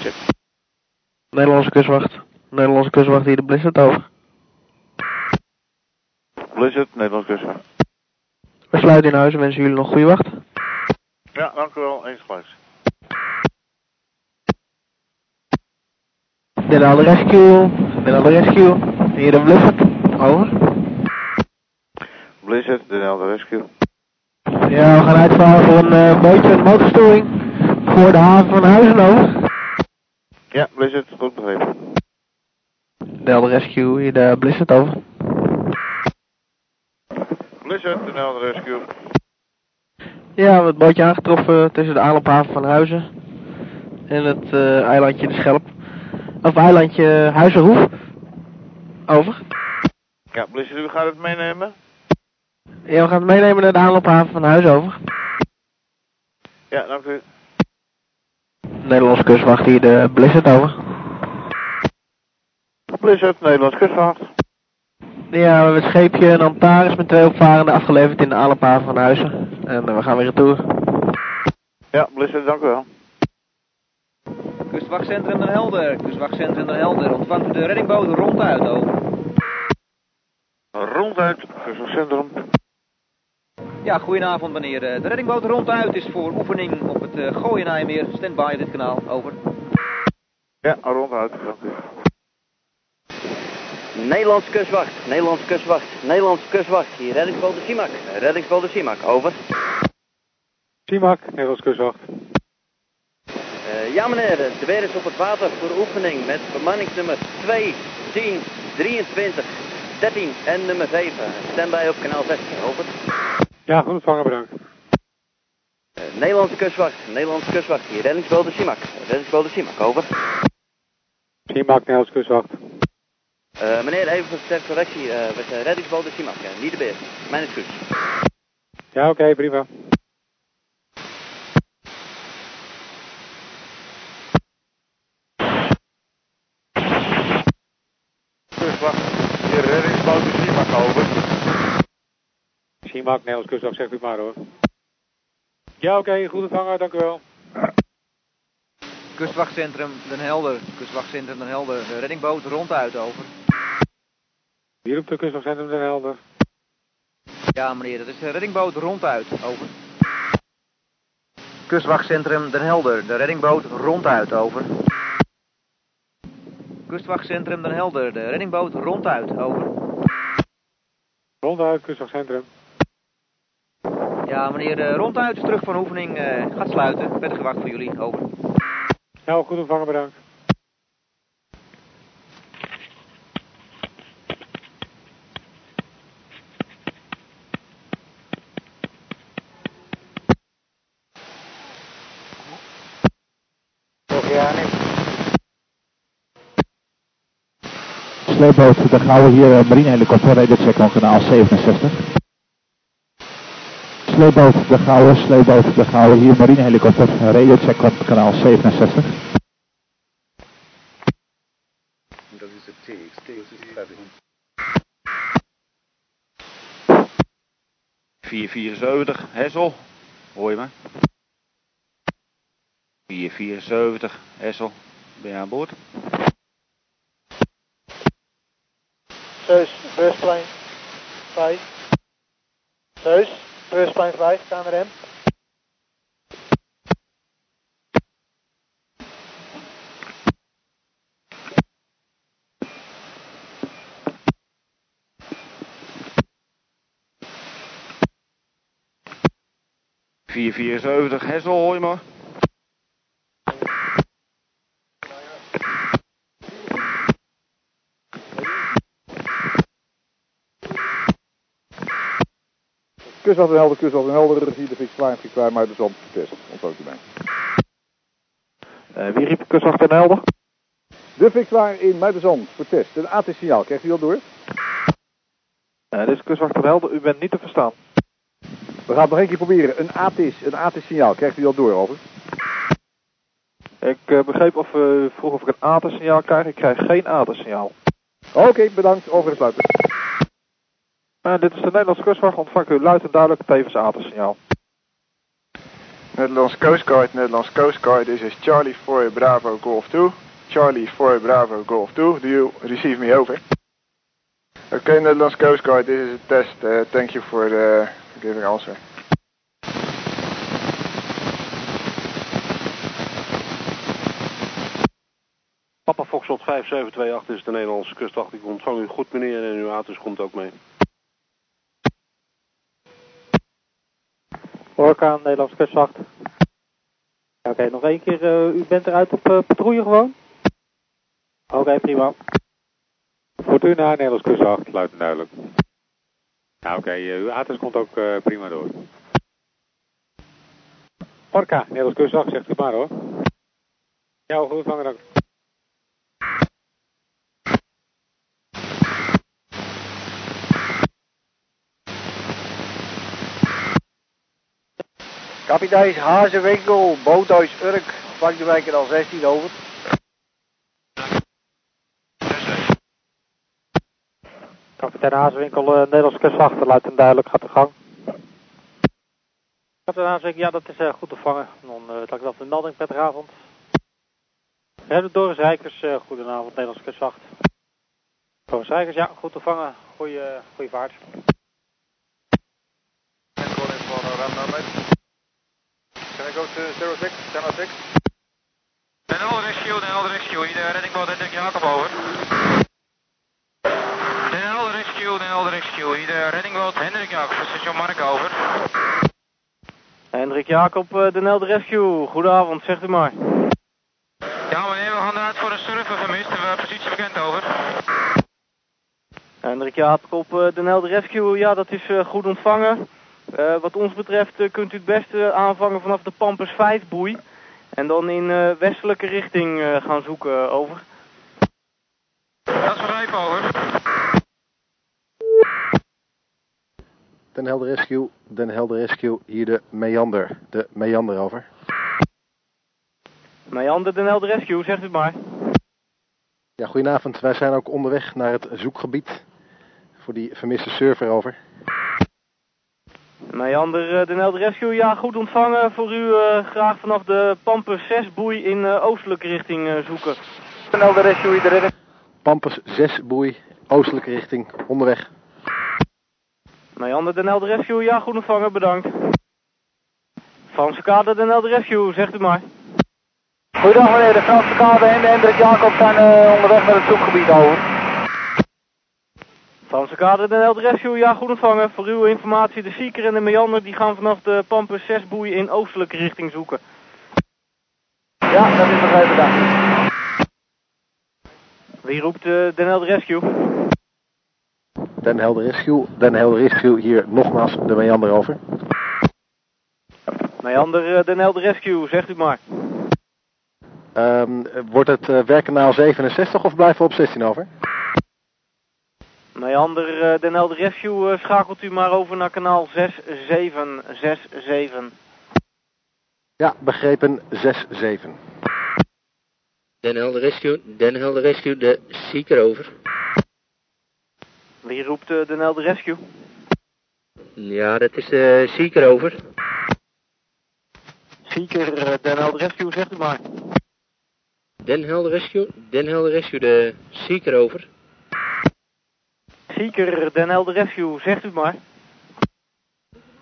Check. Nederlandse kustwacht. Nederlandse kustwacht hier de Blizzard over.
Blizzard, Nederlands kustwacht.
We sluiten in huis en wensen jullie nog goede wacht.
Ja, dank u wel. Eens gelijks.
Den Helder Rescue, Helder Rescue, hier de Blizzard, over.
Blizzard, de Helder Rescue.
Ja, we gaan uitvaren voor een eh, bootje met motorstoring voor de haven van Huizen over.
Ja, Blizzard, goed begrepen.
De Helder Rescue, hier de Blizzard over.
Blizzard, de Helder Rescue.
Ja, we hebben het bootje aangetroffen tussen de aanloophaven van Huizen en het eh, eilandje De Schelp. Of eilandje Huizenhoef. Over.
Ja, Blizzard, u gaat het meenemen?
Ja, we gaan het meenemen naar de aanloophaven van Huizen over.
Ja, dank u.
Nederlandse kustwacht hier de Blizzard over.
Blizzard, Nederlands kustwacht.
Ja, we hebben het scheepje een Antares met twee opvarenden afgeleverd in de aanloophaven van Huizen. En eh, we gaan weer retour.
Ja, Blizzard, dank u wel.
Kustwachtcentrum Den Helder, kustwachtcentrum Den Helder. Ontvangt u de reddingboot ronduit, over.
Ronduit, kustwachtcentrum.
Ja, goedenavond meneer. Eh, De reddingboot ronduit is voor oefening op het uh, Gooienijmeer. Standby op dit kanaal, over.
Ja, ronduit, dank u.
Nederlandse kustwacht, Nederlandse kustwacht, Nederlandse kustwacht. Hier reddingsboot de Simak, reddingsboot de Simak, over.
Simak, Nederlands kustwacht.
Eh, ja meneer, de weer is op het water voor oefening met bemanningsnummer 2, 10, 23, 13 en nummer 7. Standby op kanaal 16, over.
Ja, goed ontvangen, bedankt.
Eh, Nederlandse kustwacht, Nederlandse kustwacht. Hier reddingsboot de Simak, reddingsboot de Simak, over.
Simak, Nederlands kustwacht.
Eh, meneer, even ter correctie. eh we zijn reddingsboot de Simak, eh, niet de beer. Mijn excuus.
Ja, oké, prima.
Kustwacht, hier reddingsboot de Simak over.
Simak, Nederlands kustwacht, zegt u maar hoor. Ja, oké, goed ontvangen, dank u wel.
Kustwachtcentrum Den Helder, kustwachtcentrum Den Helder. De reddingboot ronduit, over.
Hier op de kustwachtcentrum Den Helder.
Ja meneer, dat is de reddingboot ronduit, over. Kustwachtcentrum Den Helder, de reddingboot ronduit, over. Kustwachtcentrum Den Helder, de reddingboot ronduit, over.
Ronduit, kustwachtcentrum.
Ja meneer, de ronduit is terug van oefening, eh, gaat sluiten. Verder gewacht voor jullie, over.
Nou, goed ontvangen, bedankt.
Sleepboot de Gouwe hier, uh, marinehelikopter, radiocheck op kanaal 67. Sleepboot de Gouwe, sleepboot de Gouwe hier, marinehelikopter, radiocheck op kanaal 67.
Dat is het TX, TX is
474, Hessel. Hoor je me? 474, Hessel. Ben je aan boord?
Zeus, beursplein 5. Zeus, beursplein 5, KNRM.
Vier, vier, zeventig, Hessel, hoor je me?
Kustwacht en Helder, Kustwacht en Helder, hier de Fix Klein, Fix Klein, maar de zand test. Ontvangt u mij.
Eh, wie riep en Helder?
De Fix Klein in Muidenzand voor test. Een AT-signaal, krijgt u dat door?
Eh, dit is kustwacht en Helder, u bent niet te verstaan.
We gaan het nog één keer proberen. Een AT, een AT-signaal, krijgt u dat door, over?
Ik eh, begreep of u vroeg of ik een ATA-signaal krijg. Ik krijg geen ATA-signaal.
Oké, bedankt. Over en
Eh, dit is de Nederlandse kustwacht. Ontvangt u luid en duidelijk tevens ATA-signaal.
Nederlands Coast Guard, Nederlands Coast Guard. This is Charlie 4 Bravo Golf 2. Charlie 4 Bravo Golf 2. Do you receive me over? Okay, Netherlands Coast Guard, this is a test. Uh, thank you for the giving answer.
Papa Foxtrot 5728 is de Nederlandse kustwacht. Ik ontvang u goed meneer en uw Atus komt ook mee.
Orca, Nederlandse kustwacht. Oké, nog één keer. eh, u bent eruit op eh, patrouille gewoon? Oké, prima.
Fortuna, Nederlands kustwacht, luid en duidelijk. Ja, oké, eh, uw ATS komt ook prima door. Orca, Nederlands kustwacht, zegt u maar hoor. Ja, goed, vangen dank.
Kapitein Hazenwinkel, boothuis Urk, vangt de wijker al 16 over.
Kapitein Hazenwinkel, eh, Nederlandse kustwacht, luid en duidelijk, gaat de gang. Kapitein Hazenwinkel, ja, dat is eh, goed te vangen. Dan uh, dank u wel voor de melding, prettige avond. Redder Doris Rijkers, eh, goedenavond, Nederlandse kustwacht. Doris Rijkers, ja, goed te vangen, goeie, goeie vaart.
Uh, ram number. Can I go to 06, 1006?
Den Helder Rescue, Den Helder Rescue, hier de reddingboot Hendrik Jacob over. Den Helder Rescue, Den Helder Rescue, hier de reddingboot Hendrik Jacob, station Mark over.
Hendrik Jacob, eh, de Nelde Rescue, goedenavond, zegt u maar.
Ja meneer, we gaan eruit voor een surfer vermist, we positie bekend over.
Hendrik Jacob, eh, de Nelde Rescue, ja, dat is eh, goed ontvangen. Eh, wat ons betreft eh, kunt u het beste aanvangen vanaf de Pampers 5 boei. En dan in eh, westelijke richting eh, gaan zoeken, over.
Dat is over.
Den Helder Rescue, Den Helder Rescue, hier de Meander. De Meander over.
Meander, de Nelde Rescue, zegt u maar.
Ja, goedenavond. Wij zijn ook onderweg naar het zoekgebied voor die vermiste server over.
Meander, eh, de Nelde Rescue, ja, goed ontvangen. Voor u eh, graag vanaf de Pampers 6 boei in eh, oostelijke richting zoeken.
De Nelde Rescue, iedereen.
Pampers 6 boei, oostelijke richting, onderweg.
Meander, de Nelde Rescue, ja, goed ontvangen, bedankt. Franse Kade, de Nelde Rescue, zegt u maar.
Goedendag meneer, de Franse kade en de Hendrik Jacob zijn eh, onderweg naar het zoekgebied over.
Franse Kade, de Nelde Rescue, ja, goed ontvangen. Voor uw informatie, de Sieker en de Meander, die gaan vanaf de Pampers 6 boei in oostelijke richting zoeken.
Ja, dat is begrepen, dank u.
Wie roept eh, de Nelde Rescue?
Den Helder Rescue, Den Helder Rescue, hier nogmaals de Meander over.
Meander, eh, de Nelde Rescue, zegt u maar.
Ehm, wordt het uh, werkkanaal 67 of blijven we op 16 over?
Meander, eh, de Nelde Rescue, eh, schakelt u maar over naar kanaal 6767.
Ja, begrepen 6-7.
Den Helder Rescue, Den Helder Rescue, de Seeker over.
Wie roept eh, de Nelde Rescue?
Ja, dat is de Seeker over.
Seeker, eh, de Nelde Rescue, zegt u maar.
Den Helder Rescue, Den Helder Rescue, de Seeker over.
Seeker, de Nelde Rescue, zegt u maar.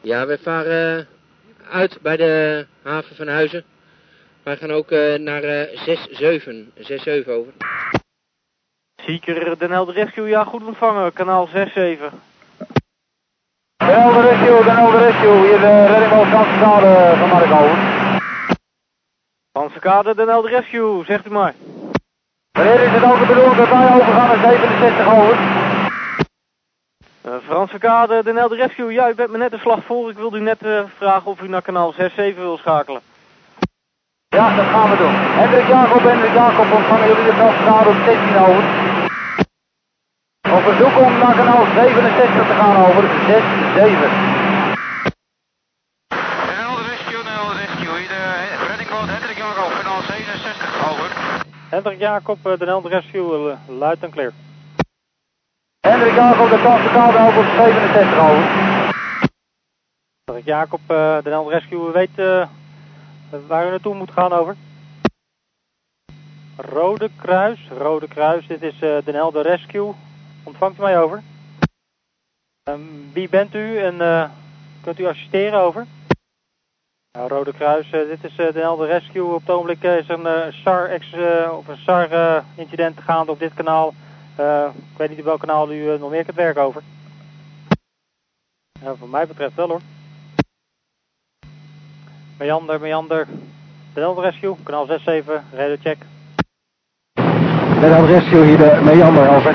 Ja, wij varen uit bij de haven van Huizen. Wij gaan ook eh, naar eh 6-7, 6-7 over.
Seeker, de Nelde Rescue, ja, goed ontvangen, kanaal 67.
De Nelde Rescue, de Nelde Rescue, hier de reddingboot van Mark over.
Franse Kade, de Nelde Rescue, zegt u maar.
Meneer, is het ook de bedoeling dat wij overgaan naar 67 over?
Eh, Franse Kade, de Nelde Rescue, ja, u bent me net een slag voor. Ik wilde u net eh, vragen of u naar kanaal 67 wil schakelen.
Ja, dat gaan we doen. Hendrik Jacob, Hendrik Jacob, ontvangen jullie de Franse kade op 16 over? Op verzoek om naar kanaal 67 te gaan over, 6-7.
Den Helder Rescue, Helder Rescue, hier de reddingboot Hendrik Jacob, kanaal 67 over.
Hendrik Jacob, eh, de Nelde Rescue, eh, luid en clear.
Hendrik Jacob, de Franse kade over, 67 over.
Hendrik Jacob, eh, de Rescue, weet eh, waar u naartoe moet gaan over. Rode Kruis, Rode Kruis, dit is eh de Nelde Rescue. Ontvangt u mij over?
Ehm, wie bent u en kunt u assisteren over? Rode Kruis, dit is eh, de Helder Rescue. Op het ogenblik is een eh, of een SAR incident gaande op dit kanaal. Eh, ik weet niet op welk kanaal u eh, nog meer kunt werken over. Ja, voor mij betreft wel hoor. Meander, Meander, de Helder Rescue, kanaal 67, radio check.
Aan rescue hier de Meander over.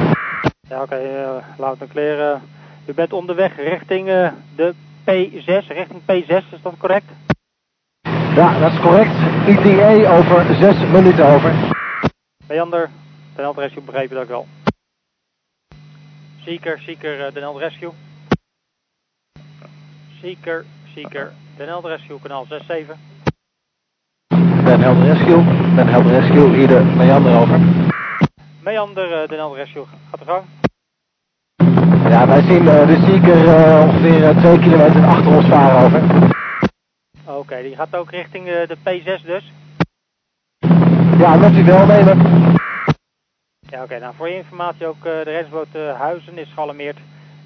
Ja, oké, eh, laat en clear. eh. u bent onderweg richting eh, de P6, richting P6, is dat correct?
Ja, dat is correct. ETA over 6 minuten over.
Meander, de Helder Rescue begrepen dat ik wel. Zieker, Zieker, eh, de Helder Rescue. Zieker, Zieker, de Helder Rescue, kanaal 67.
Den Helder Rescue. Den Helder Rescue hier de Meander over.
Meander, eh, de Helder Rescue, gaat de gang.
Ja, wij zien eh, de Seeker ongeveer 2 kilometer achter ons varen over.
Oké, die gaat ook richting de P6 dus.
Ja, mocht u wel nemen.
Ja, oké. Nou, voor je informatie ook, eh, de reddingsboot eh, Huizen is gealarmeerd.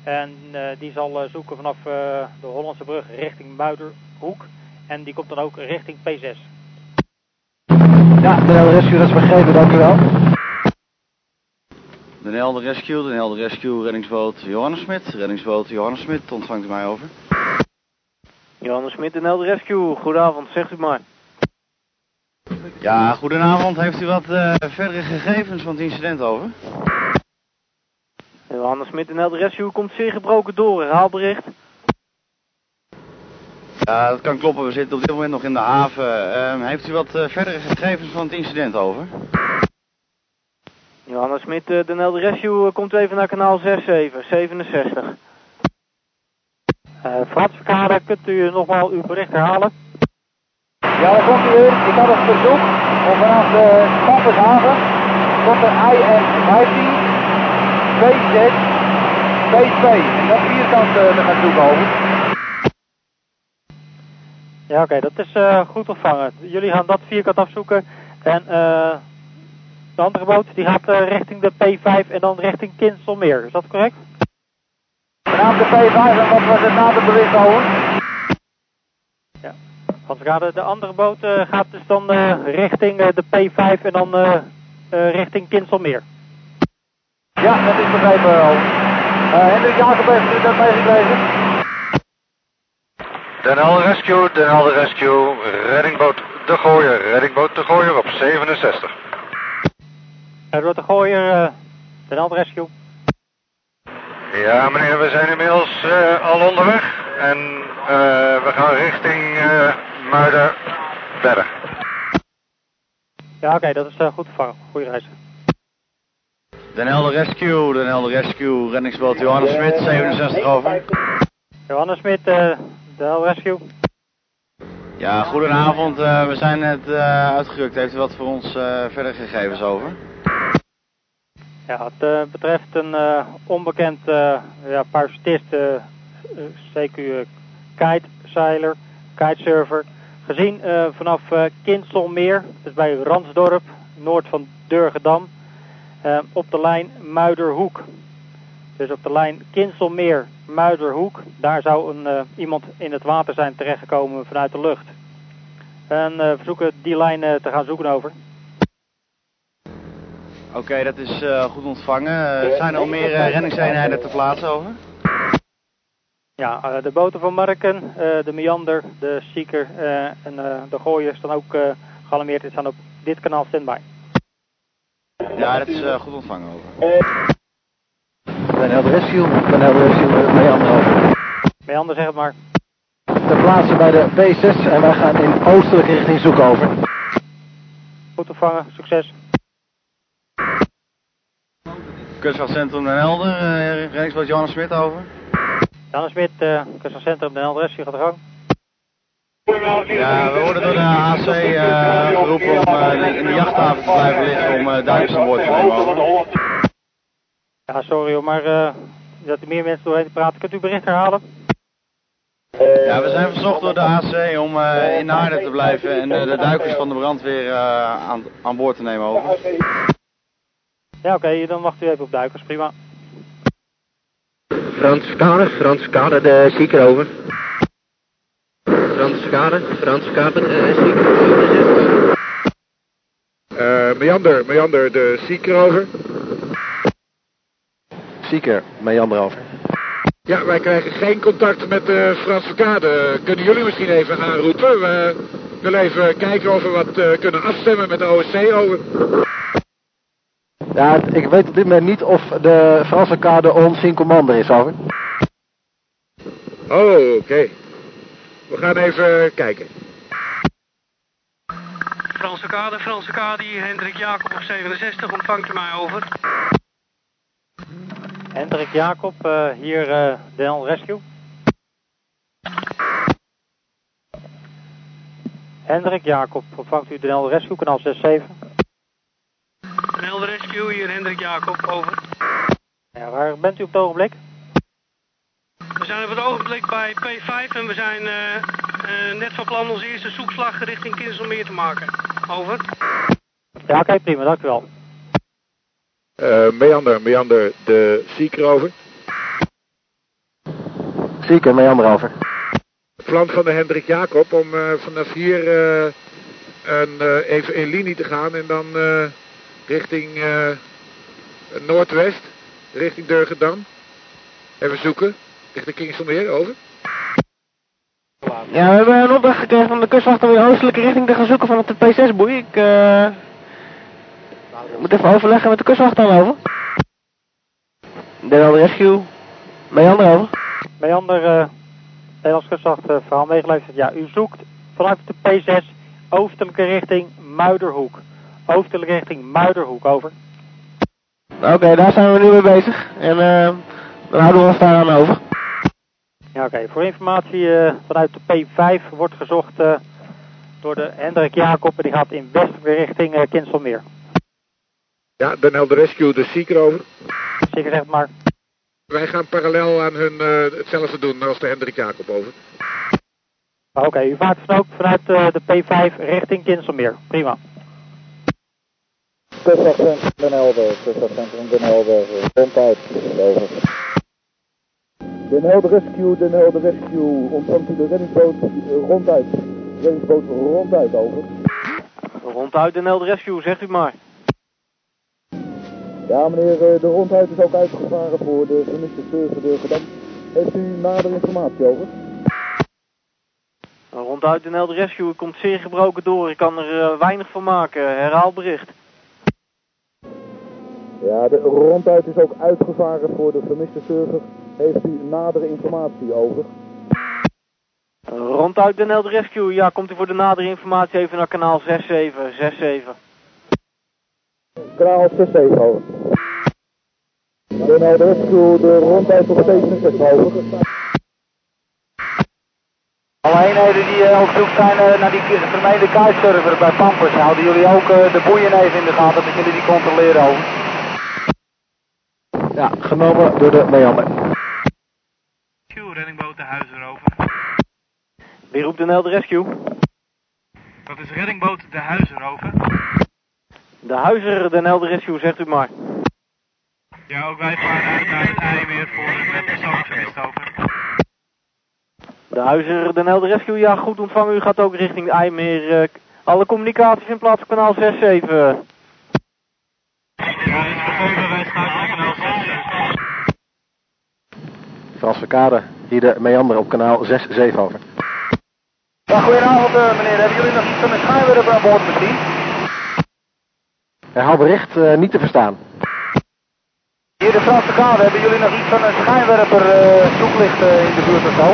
En eh, die zal eh, zoeken vanaf eh, de Hollandse brug richting Muiderhoek. En die komt dan ook richting P6.
Ja, Den Helder Rescue, dat is begrepen, dank u wel.
Den Helder Rescue, Den Helder Rescue, reddingsboot Johannes Smit. Reddingsboot Johannes Smit, ontvangt u mij over.
Johannes Smit en Helder Rescue, goedenavond, zegt u maar.
Ja, goedenavond. Heeft u wat eh, verdere gegevens van het incident over?
Johannes Smit en Helder Rescue komt zeer gebroken door, herhaalbericht.
Ja, dat kan kloppen. We zitten op dit moment nog in de haven. Ehm, heeft u wat eh, verdere gegevens van het incident over?
Johannes Smit, eh, de Helder Rescue, eh, komt even naar kanaal 67, 67.
Eh Frans Verkade, kunt u nogmaals uw bericht herhalen?
Ja, daar komt u weer. Ik had een verzoek om vanaf de Pappershaven tot de IN-15 26 P2. En dat vierkant eh, te gaan zoeken over.
Ja, oké, dat is eh, goed ontvangen. Jullie gaan dat vierkant afzoeken. En eh de andere boot die gaat richting de P5 en dan richting Kinselmeer. Is dat correct?
Vanaf de P5 en wat was het na de bericht over?
De andere boot eh, gaat dus dan eh, richting eh, de P5 en dan richting Kinselmeer.
Ja, dat is begrepen. Uh, Hendrik Jacob heeft u dat meegekregen?
Den Helder Rescue, Den Helder Rescue, reddingboot De Gooier, reddingboot De Gooier op 67.
Er wordt de gooier, eh de Helder Rescue.
Ja meneer, we zijn inmiddels al onderweg en we gaan richting eh Muiderberg.
Ja, oké, dat is eh, goed ontvangen. Goeie reis.
Den Helder Rescue, Den Helder Rescue, reddingsboot Johannes Smit, 67 over.
Johannes Smit, eh de Helder Rescue.
Ja, goedenavond. eh, we zijn net eh, uitgerukt. Heeft u wat voor ons eh, verder gegevens over?
Ja, het eh, betreft een eh, onbekend eh ja, parachutist, eh, eh, CQ eh, kitezeiler, kitesurfer. Gezien eh, vanaf eh Kinselmeer, dus bij Ransdorp, noord van Durgedam, eh, op de lijn Muiderhoek. Dus op de lijn Kinselmeer, Muiderhoek, daar zou een, iemand in het water zijn terechtgekomen vanuit de lucht. En verzoeken die lijn te gaan zoeken over.
Oké, dat is goed ontvangen. Eh, zijn er al meer reddingseenheden te plaatsen over?
Ja, eh, de boten van Marken, eh, de Meander, de Seeker eh, en eh, de Gooier staan ook eh gealarmeerd en staan op dit kanaal standby.
Ja, dat is goed ontvangen over.
Den Helder Rescue. Den Helder Rescue, Meander over.
Meander, zeg het maar.
Ter plaatse bij de P6 en wij gaan in oostelijke richting zoeken over.
Goed ontvangen, succes.
Kustwachtcentrum Den Helder, eh, reddingsboot Johannes Smit over.
Janne Smit, uh, Kustcentrum, de Helder Rescue gaat de gang.
Ja, we worden door de AC eh, geroepen om eh, in de jachthaven te blijven liggen om uh, duikers aan boord te nemen.
Ja, sorry hoor, maar dat er meer mensen doorheen praten. Kunt u bericht herhalen?
Ja, we zijn verzocht door de AC om in Naarden te blijven en de duikers van de brandweer aan, aan boord te nemen over.
Ja, oké, dan wacht u even op duikers, prima.
Den
Frans Verkade, Frans Verkade, de zieker over. Frans Verkade, Frans Verkade, de zieker over.
Eh, Meander, Meander, de Seeker over.
Seeker, meander over.
Ja, wij krijgen geen contact met uh, Frans Verkade. Kunnen jullie misschien even aanroepen? We willen even kijken of we wat kunnen afstemmen met de OSC over.
Ja, ik weet op dit moment niet of de Franse kade ons in commander is, over.
Oh, oké. We gaan even kijken.
Franse kade, Franse kade, hier Hendrik Jacob op 67, ontvangt u mij over.
Hendrik Jacob, uh, hier uh, Denel Rescue. Hendrik Jacob, ontvangt u Denel Rescue, kanaal 67.
Hendrik Jacob, over.
Ja, waar bent u op het ogenblik?
We zijn op het ogenblik bij P5 en we zijn uh, uh, net van plan onze eerste zoekslag richting Kinselmeer te maken. Over.
Ja, oké, prima, dank u wel.
Uh, meander, Meander, de Seeker over.
Seeker, Meander over.
Plan van de Hendrik Jacob om vanaf hier een, even in linie te gaan en dan richting noordwest, richting Durgedam. Even zoeken. Richting Kingstonmeer, over.
Ja, we hebben een opdracht gekregen van de kustwacht om in oostelijke richting te gaan zoeken van de P6-boei. Ik uh, moet even overleggen met de kustwacht dan over. Denel Rescue. Meander over.
Meander, uh, Nederlands kustwacht, uh, verhaal meegeluisterd. Ja, u zoekt vanuit de P6 oostelijke richting Muiderhoek. Oostelijke richting Muiderhoek, over.
Oké, okay, daar zijn we nu mee bezig. En uh, dan houden we ons daar aan over.
Ja, oké. Okay. Voor informatie uh, vanuit de P5 wordt gezocht uh, door de Hendrik Jacob en die gaat in westelijke richting uh, Kinselmeer.
Ja, Den Helder Rescue, de Seeker over.
Zeker zeg maar.
Wij gaan parallel aan hun hetzelfde doen als de Hendrik Jacob over.
Oké, okay, u vaart dan ook vanuit de P5 richting Kinselmeer. Prima.
Kustwachtcentrum Den Helder, kustwachtcentrum Den Helder, ronduit, over. Den Helder Rescue, Den Helder Rescue, ontvangt u de reddingsboot ronduit. Reddingsboot ronduit, over.
Ronduit Den Helder Rescue, zegt u maar.
Ja meneer, de ronduit is ook uitgevaren voor de vermiste server Durgedam. Heeft u nader informatie over?
Ronduit Den Helder Rescue komt zeer gebroken door. Ik kan er uh, weinig van maken. Herhaal bericht.
Ja, de ronduit is ook uitgevaren voor de vermiste server. Heeft u nadere informatie over?
Ronduit Den Helder Rescue, ja, komt u voor de nadere informatie even naar kanaal 6767.
Kanaal 67 over. Den Helder Rescue, de ronduit nog steeds een 6 over.
Alle eenheden die uh, op zoek zijn uh, naar die vermeende kitesurfer bij Pampers, houden jullie ook uh, de boeien even in de gaten dat jullie die controleren over?
Ja, genomen door de meander.
Rescue, reddingboot de Huizer over.
Wie roept de Helder Rescue?
Dat is reddingboot de Huizer over.
De Huizer, de Helder Rescue, zegt u maar.
Ja, ook wij varen uit naar het IJmeer voor een persoonsvermist over.
De Huizer, de Helder Rescue, ja goed ontvangen. U gaat ook richting de IJmeer. Uh, alle communicaties in plaats van kanaal 67.
Ja, is begrepen, wij schakelen kanaal 67.
Frans Verkade, hier de meander op kanaal 67 over.
Ja, goedenavond uh, meneer. Hebben jullie nog iets van een schijnwerper aan boord misschien?
Herhaal bericht, uh, niet te verstaan.
Hier de Franse kade, hebben jullie nog iets van een schijnwerper uh, zoeklicht in de buurt of zo?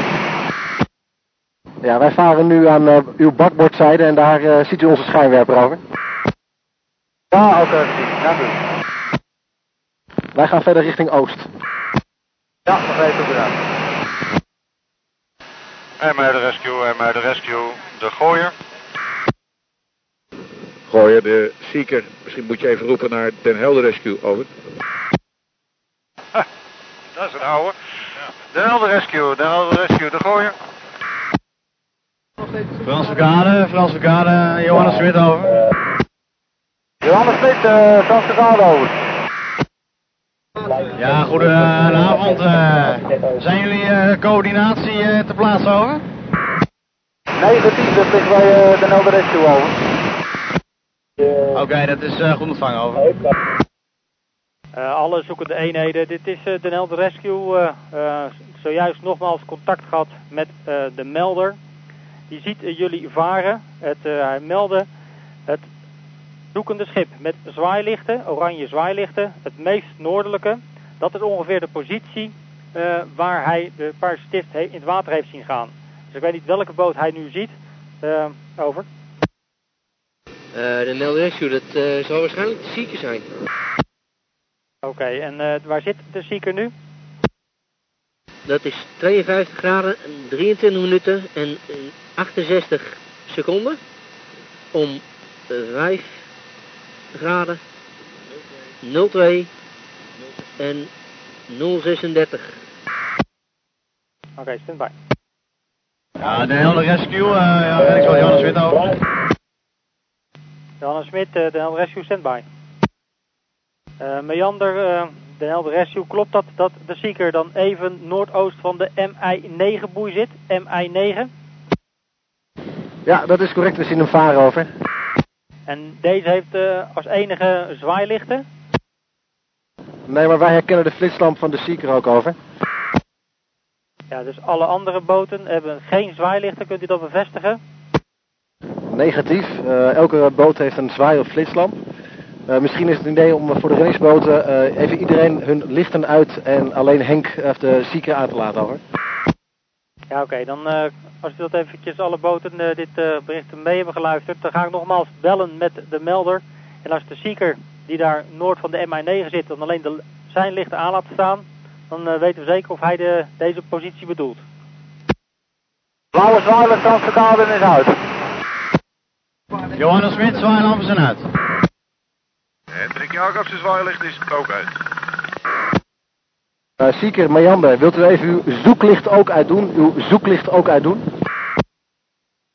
Ja, wij varen nu aan uh, uw bakbordzijde en daar ziet u onze schijnwerper over.
Ja, oké, okay, dank u.
Wij gaan verder richting oost.
Ja, begrepen, bedankt.
En de rescue, en de rescue, de gooier.
Gooier, de Seeker. Misschien moet je even roepen naar Den Helder Rescue, over.
Ha, dat is een oude. Den Helder Rescue, Den Helder Rescue, de gooier.
Frans Verkade, Frans Verkade, Johannes Smit over.
Johannes Smit, uh, Frans Verkade over.
Ja, goedenavond. eh zijn jullie eh, coördinatie eh, te plaatsen over?
Negatief, dat ligt bij uh, de Nelder Rescue over.
Oké, dat is eh, goed ontvangen over.
Eh, alle zoekende eenheden, dit is eh, de Nelder Rescue. eh, eh, zojuist nogmaals contact gehad met eh, de melder. Die ziet jullie varen. Het, eh, hij meldde het zoekende schip met zwaailichten, oranje zwaailichten, het meest noordelijke. Dat is ongeveer de positie eh, waar hij de Paarse Stift he- in het water heeft zien gaan. Dus ik weet niet welke boot hij nu ziet. Eh, over.
De Nelder Rescue, dat eh, zal waarschijnlijk de zieke zijn.
Oké, en waar zit de zieker nu?
Dat is 52 graden, 23 minuten en eh, 68 seconden. Om eh, 5 graden, 02 en 036.
Oké, stand by.
Ja, de hele rescue, eh ja, ik zal Johannes Wit over.
Johannes Smit, eh, de Helder Rescue, stand by. Eh, Meander, eh, de Helder Rescue, klopt dat dat de zieker dan even noordoost van de MI9 boei zit? MI9?
Ja, dat is correct. We zien hem varen over.
En deze heeft eh, als enige zwaailichten?
Nee, maar wij herkennen de flitslamp van de Seeker ook over.
Ja, dus alle andere boten hebben geen zwaailichten, kunt u dat bevestigen?
Negatief. Eh, elke boot heeft een zwaai- of flitslamp. Eh, misschien is het een idee om voor de reddingsboten eh, even iedereen hun lichten uit en alleen Henk of de Seeker aan te laten over.
Ja, oké. Dan als u dat eventjes alle boten eh, dit eh, bericht mee hebben geluisterd, dan ga ik nogmaals bellen met de melder. En als de zieker die daar noord van de MI9 zit, dan alleen de, zijn lichten aan laat staan, dan eh, weten we zeker of hij de, deze positie bedoelt.
Blauwe zwaailicht transportaal is uit.
Johannes Smit, zwaailampen zijn uit.
Hendrik Jacobs' zwaailicht is ook uit.
Uh, Seeker, Meander, wilt u even uw zoeklicht ook uitdoen? Uw zoeklicht ook uitdoen?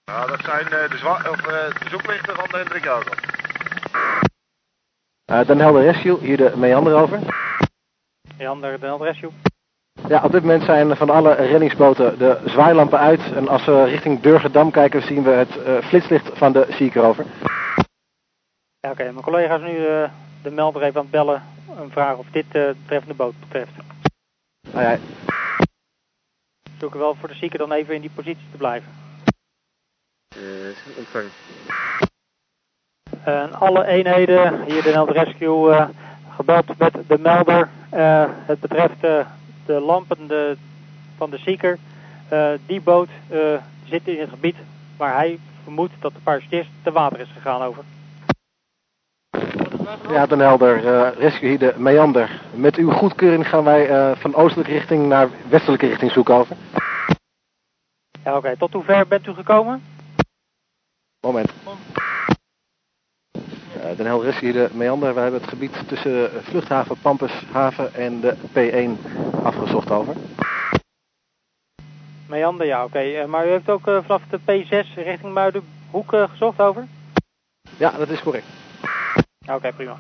Nou, dat zijn eh, de, zwa of, eh, de zoeklichten van de Hendrik Jacobs.
Uh, Den Helder Rescue, hier de Meander over.
Meander, de Helder Rescue.
Ja, op dit moment zijn van alle reddingsboten de zwaailampen uit. En als we richting Durgedam kijken, zien we het uh, flitslicht van de Seeker over.
Ja, oké. Mijn collega's nu uh, de melder even aan het bellen. Een vraag of dit uh, betreffende boot betreft.
Ah, ja.
Zoeken wel voor de zieker dan even in die positie te blijven.
Uh, ontvangen.
En alle eenheden, hier de Neld Rescue, uh, gebeld met de melder. Uh, het betreft uh, de lampen de, van de zieker. Uh, die boot zit in het gebied waar hij vermoedt dat de parachutist te water is gegaan over.
Ja, Den Helder, uh, rescue hier de Meander. Met uw goedkeuring gaan wij uh, van oostelijke richting naar westelijke richting zoeken over.
Ja, oké. Okay. Tot hoe ver bent u gekomen?
Moment. Uh, Den Helder rescue hier de Meander. We hebben het gebied tussen vluchthaven Pampushaven en de P1 afgezocht over.
Meander, ja, oké. Okay. maar u heeft ook vanaf de P6 richting Muidenhoek gezocht over?
Ja, dat is correct.
Oké, okay, prima.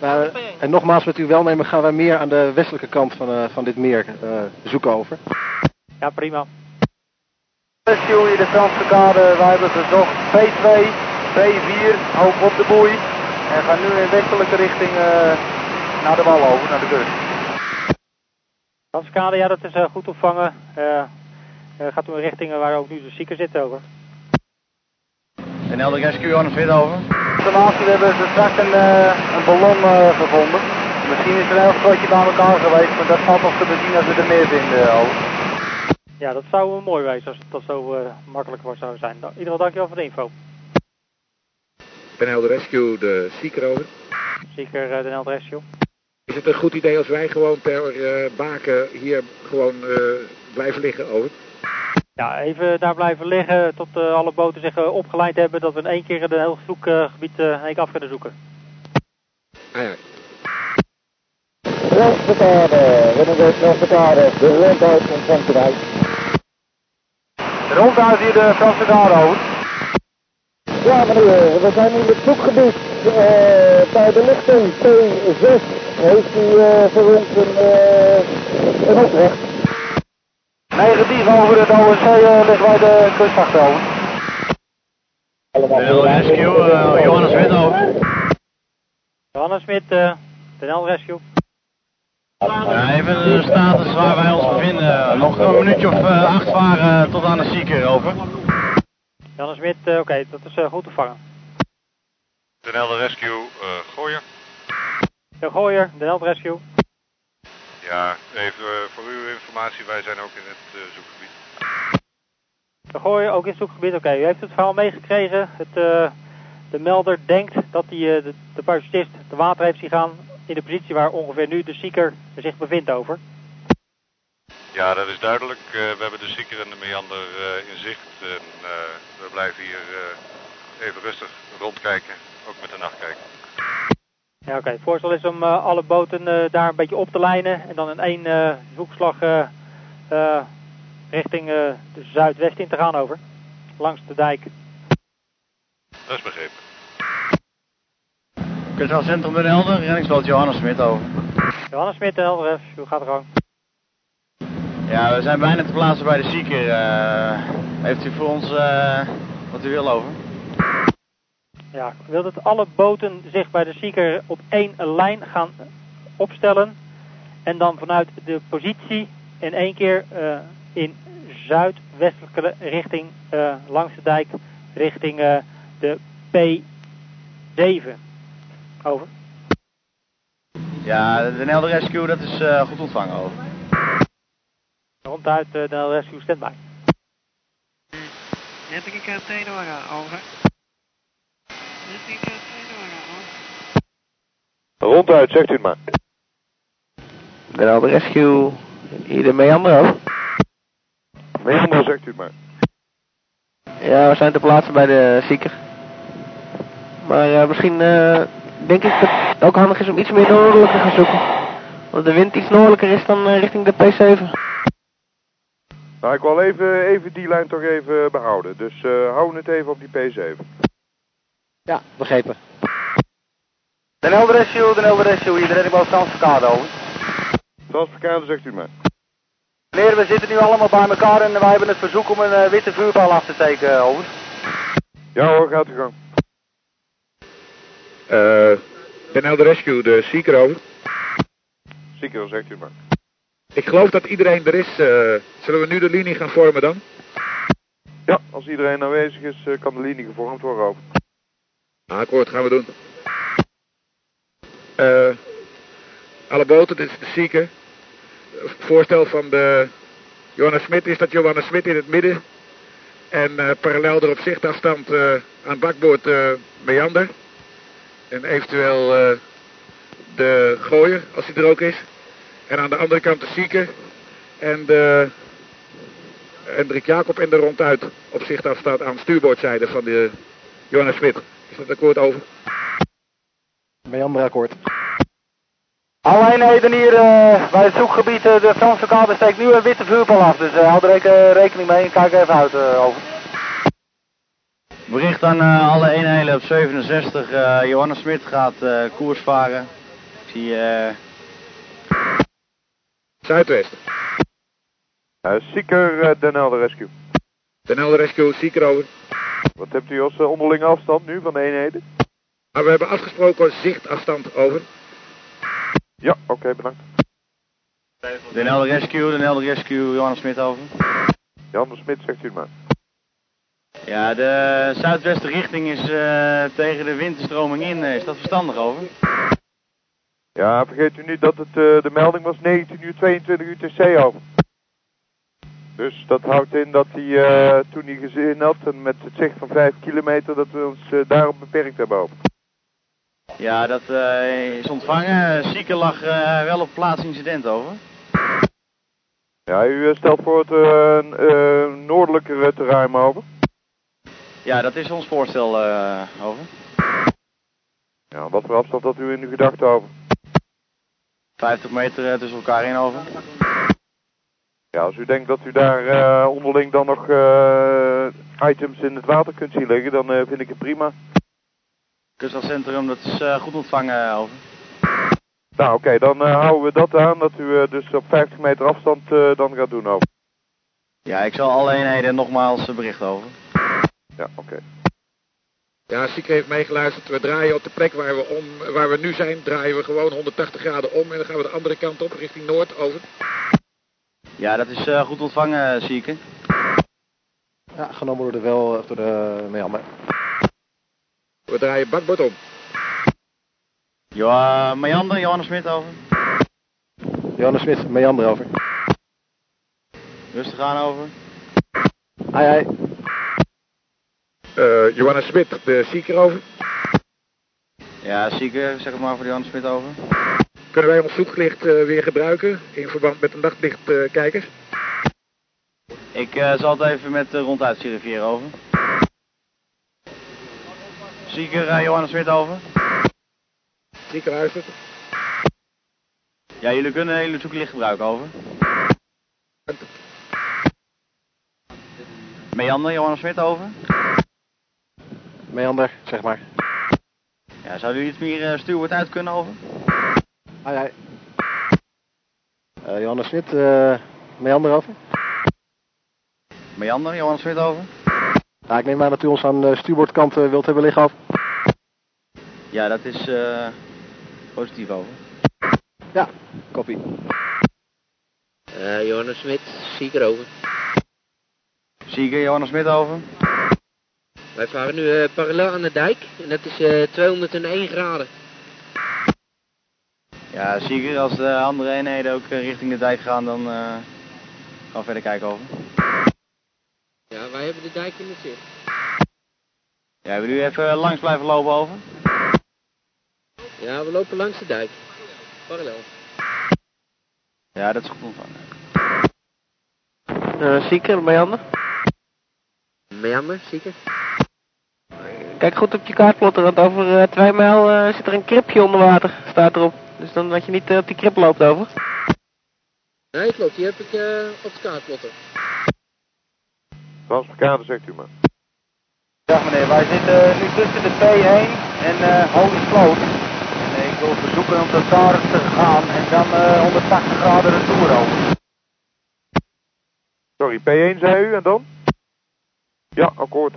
Nou, en nogmaals, met uw welnemen gaan wij meer aan de westelijke kant van, uh, van dit meer uh, zoeken over.
Ja, prima.
Rescue hier de Franse kade, wij hebben gezocht P2, P4, hoog op de boei. En gaan nu in westelijke richting uh, naar de wal over, naar de kust.
Franse kade, ja, dat is goed opvangen. gaat u in richtingen waar ook nu de zieker zit over.
En Elder Rescue aan het fit over?
Informatie, we hebben ze straks een, uh, een ballon uh, gevonden. Misschien is er een heel grootje bij elkaar geweest, maar dat valt nog te bezien als we er meer vinden. Over.
Ja, dat zou mooi wezen als dat zo uh, makkelijk voor zou zijn. In ieder geval dankjewel voor de info.
Den Helder Rescue, de Seeker over.
Seeker, Den Helder Rescue.
Is het een goed idee als wij gewoon per baken hier gewoon blijven liggen over?
Ja, even daar blijven liggen tot uh, alle boten zich uh, opgeleid hebben dat we in één keer het hele zoekgebied uh, af kunnen zoeken.
Ah ja.
Transportade, Renegade Transportade, de rondhuis ontvangt eruit.
De rondhuis hier de Transportade over.
Ja meneer, we zijn in het zoekgebied bij de lichting P6 Heeft u eh, voor ons een, eh, een opdracht?
Negatief over het OSC uh, ligt bij de kustwacht over.
De rescue, uh, Johannes Smit over.
Johannes Smit, uh, de Rescue.
Ja, even de status waar wij ons bevinden. Nog een minuutje of uh, acht varen tot aan de zieker, over.
Johannes Smit, oké, okay, dat is goed te vangen.
De Nelde Rescue, Gooier.
De Gooier, de Nelde Rescue.
Ja, even voor uw informatie, wij zijn ook in het zoekgebied.
De Gooier, ook in het zoekgebied, oké. Okay. U heeft het verhaal meegekregen. Het, de melder denkt dat hij de, de parachutist te water heeft zien gaan in de positie waar ongeveer nu de zieker zich bevindt over.
Ja, dat is duidelijk. Uh, we hebben de zieker en de meander uh, in zicht. En uh, we blijven hier even rustig rondkijken, ook met de nachtkijker.
Ja, oké. Okay. Het voorstel is om alle boten daar een beetje op te lijnen en dan in één zoekslag richting de zuidwest in te gaan over. Langs de dijk.
Dat is begrepen.
Kustwacht Centrum Den Helder, reddingsboot Johannes Smit over.
Johannes Smit, Den Helder, hoe gaat het gang?
Ja, we zijn bijna te plaatsen bij de zieker. Uh, heeft u voor ons uh, wat u wil over?
Ja, ik wil dat alle boten zich bij de zieker op één lijn gaan opstellen. En dan vanuit de positie in één keer uh, in zuidwestelijke richting langs de dijk richting de P7. Over.
Ja, de Nelde Rescue, dat is uh, goed ontvangen, over.
Ronduit uh, de Nelde Rescue, standby.
Net een keer tegen over. Net een over.
Ronduit, zegt u het maar.
De Nelde Rescue, hier de Meander over.
Meander, zegt u het maar.
Ja, we zijn te plaatsen bij de zieker. Maar uh, misschien denk ik dat het ook handig is om iets meer noordelijk te gaan zoeken. Want de wind iets noordelijker is dan uh, richting de P7.
Nou, ik wil even, even die lijn toch even behouden. Dus uh, hou het even op die P7.
Ja, begrepen.
Den Helder Rescue, Den Helder Rescue, hier de reddingboot Transverkade over.
Transverkade, zegt u maar.
Meneer, we zitten nu allemaal bij elkaar en wij hebben het verzoek om een uh, witte vuurpaal af te steken, over.
Ja hoor, gaat u gang.
Uh, Den Helder Rescue, de Seeker over.
Seeker, zegt u maar.
Ik geloof dat iedereen er is. Uh, zullen we nu de linie gaan vormen dan?
Ja, als iedereen aanwezig is, uh, kan de linie gevormd worden over.
Akkoord, gaan we doen. Uh, alle boten, dit is de Seeker. Voorstel van de Johanna Smit is dat Johanna Smit in het midden. En parallel er op zichtafstand aan bakboord meander. En eventueel uh, de gooier, als hij er ook is. En aan de andere kant de zieke. En de Hendrik Jacob en de ronduit op zicht afstaat aan stuurboordzijde van de Johannes Smit. Is dat akkoord over?
Bij ander akkoord.
Alle eenheden hier uh, bij het zoekgebied, uh, de Franse kade steekt nu een witte vuurpal af. Dus uh, hou er rekening mee en kijk even uit over.
Bericht aan uh, alle eenheden op 67. Uh, Johannes Smit gaat uh, koers varen. Ik zie...
Zuidwest.
Zieker, Den Helder Rescue.
Den Helder Rescue, Zieker over.
Wat hebt u als onderlinge afstand nu van de eenheden?
Nou, we hebben afgesproken zichtafstand over.
Ja, oké, okay, bedankt.
Den Helder Rescue, Den Helder Rescue, Johannes Smit over.
Johannes Smit, zegt u het maar.
Ja, de zuidwestenrichting is uh, tegen de winterstroming in. Is dat verstandig over?
Ja, vergeet u niet dat het, uh, de melding was 19 uur 22 UTC over. Dus dat houdt in dat hij uh, toen hij gezien had en met het zicht van 5 kilometer dat we ons daarop beperkt hebben.
Ja, dat is ontvangen. Zieke lag wel op plaats incident over.
Ja, u stelt voor het noordelijke terrein over.
Ja, dat is ons voorstel over.
Ja, wat voor afstand had u in uw gedachten over?
50 meter tussen elkaar in over.
Ja, als u denkt dat u daar uh, onderling dan nog items in het water kunt zien liggen, dan vind ik het prima.
Kustwachtcentrum, dat is goed ontvangen over.
Nou, oké, dan eh, houden we dat aan dat u eh, dus op 50 meter afstand eh, dan gaat doen over.
Ja, ik zal alle eenheden nogmaals eh, berichten over.
Ja, oké.
Ja, Sieke heeft meegeluisterd. We draaien op de plek waar we, om, waar we nu zijn, draaien we gewoon 180 graden om. En dan gaan we de andere kant op, richting Noord, over.
Ja, dat is eh, goed ontvangen, Zieke.
Ja, genomen door de wel, door de Meander.
We draaien bakbord om.
Ja, Meander, Johannes Smit over.
Johannes Smit, Meander over.
Rustig aan over.
Hai, hai.
Eh Johannes Smit, de Sieker over.
Ja, Zieke, zeg het maar voor Johannes Smit over.
Kunnen wij ons zoeklicht eh, weer gebruiken in verband met de nachtlichtkijkers?
Ik eh, zal het even met de ronduit verifiëren over. Zieker, eh, Johannes Smit over.
Sieker luistert.
Ja, jullie kunnen jullie zoeklicht gebruiken over. Meander, Johannes Smit over.
Meander, zeg maar.
Ja, zou u iets meer uh, stuurwoord uit kunnen over?
Hai, hai. Eh, Johannes Smit, eh Meander over.
Meander, Johannes Smit over.
Ja, ik neem aan dat u ons aan de stuurboordkant eh, wilt hebben liggen over.
Ja, dat is eh positief over.
Ja, copy.
Eh Johannes Smit, Sieker over.
Zieker, Johannes Smit over.
Wij varen nu eh, parallel aan de dijk en dat is eh 201 graden.
Ja, Zieker, als de andere eenheden ook eh, richting de dijk gaan, dan eh, gaan we verder kijken over.
Ja, wij hebben de dijk in het zicht.
Ja, hebben jullie even langs blijven lopen over?
Ja, we lopen langs de dijk. Parallel.
Ja, dat is goed ontvangen.
Uh, Zieker, Meander.
Meander, Sieker.
Kijk goed op je kaartplotter, want over eh, twee mijl eh, zit er een kripje onder water, staat erop. Dus dan dat je niet eh, op die krip loopt over.
Nee, klopt. Die heb ik eh, op het kaartplotter.
Transportkade, zegt u maar.
Dag meneer, wij zitten nu tussen de P1 en eh Holy Sloot. En ik wil verzoeken om tot daar te gaan en dan eh 180 graden retour over.
Sorry, P1 zei u en dan? Ja, akkoord.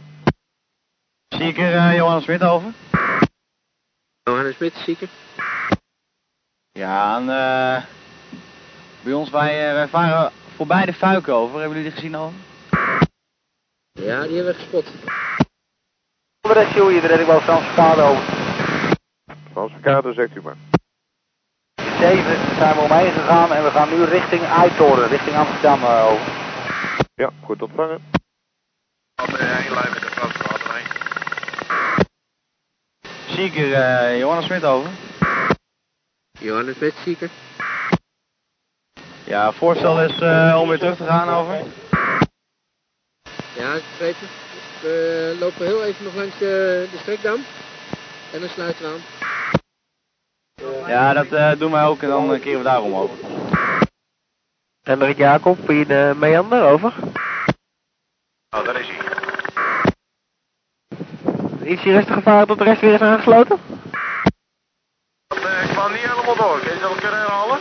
Zieker, eh Johannes Smit over.
Johannes Smit, Sieker.
Ja, en eh bij ons, wij, eh, wij varen voorbij de Fuiken over. Hebben jullie die gezien over?
Ja, die hebben we gespot.
De rescue hier, de reddingboot Transportkade over.
Transportkade, zegt u maar.
7 zijn we omheen gegaan en we gaan nu richting Eitoren, richting Amsterdam eh, over.
Ja, goed ontvangen.
Zieker, eh Johannes Smit over.
Johannes Sieker.
Ja, voorstel is eh, om weer terug te gaan over.
Ja, het. We lopen heel even nog langs de, de strekdam. En dan sluiten we aan.
Ja, dat eh, doen wij ook en dan eh, keren we daarom over.
Hendrik Jacob, in de Meander, over.
Oh, daar is hij.
Ietsje rustig varen tot de rest weer is aangesloten?
Ik door. Kun je dat kunnen herhalen?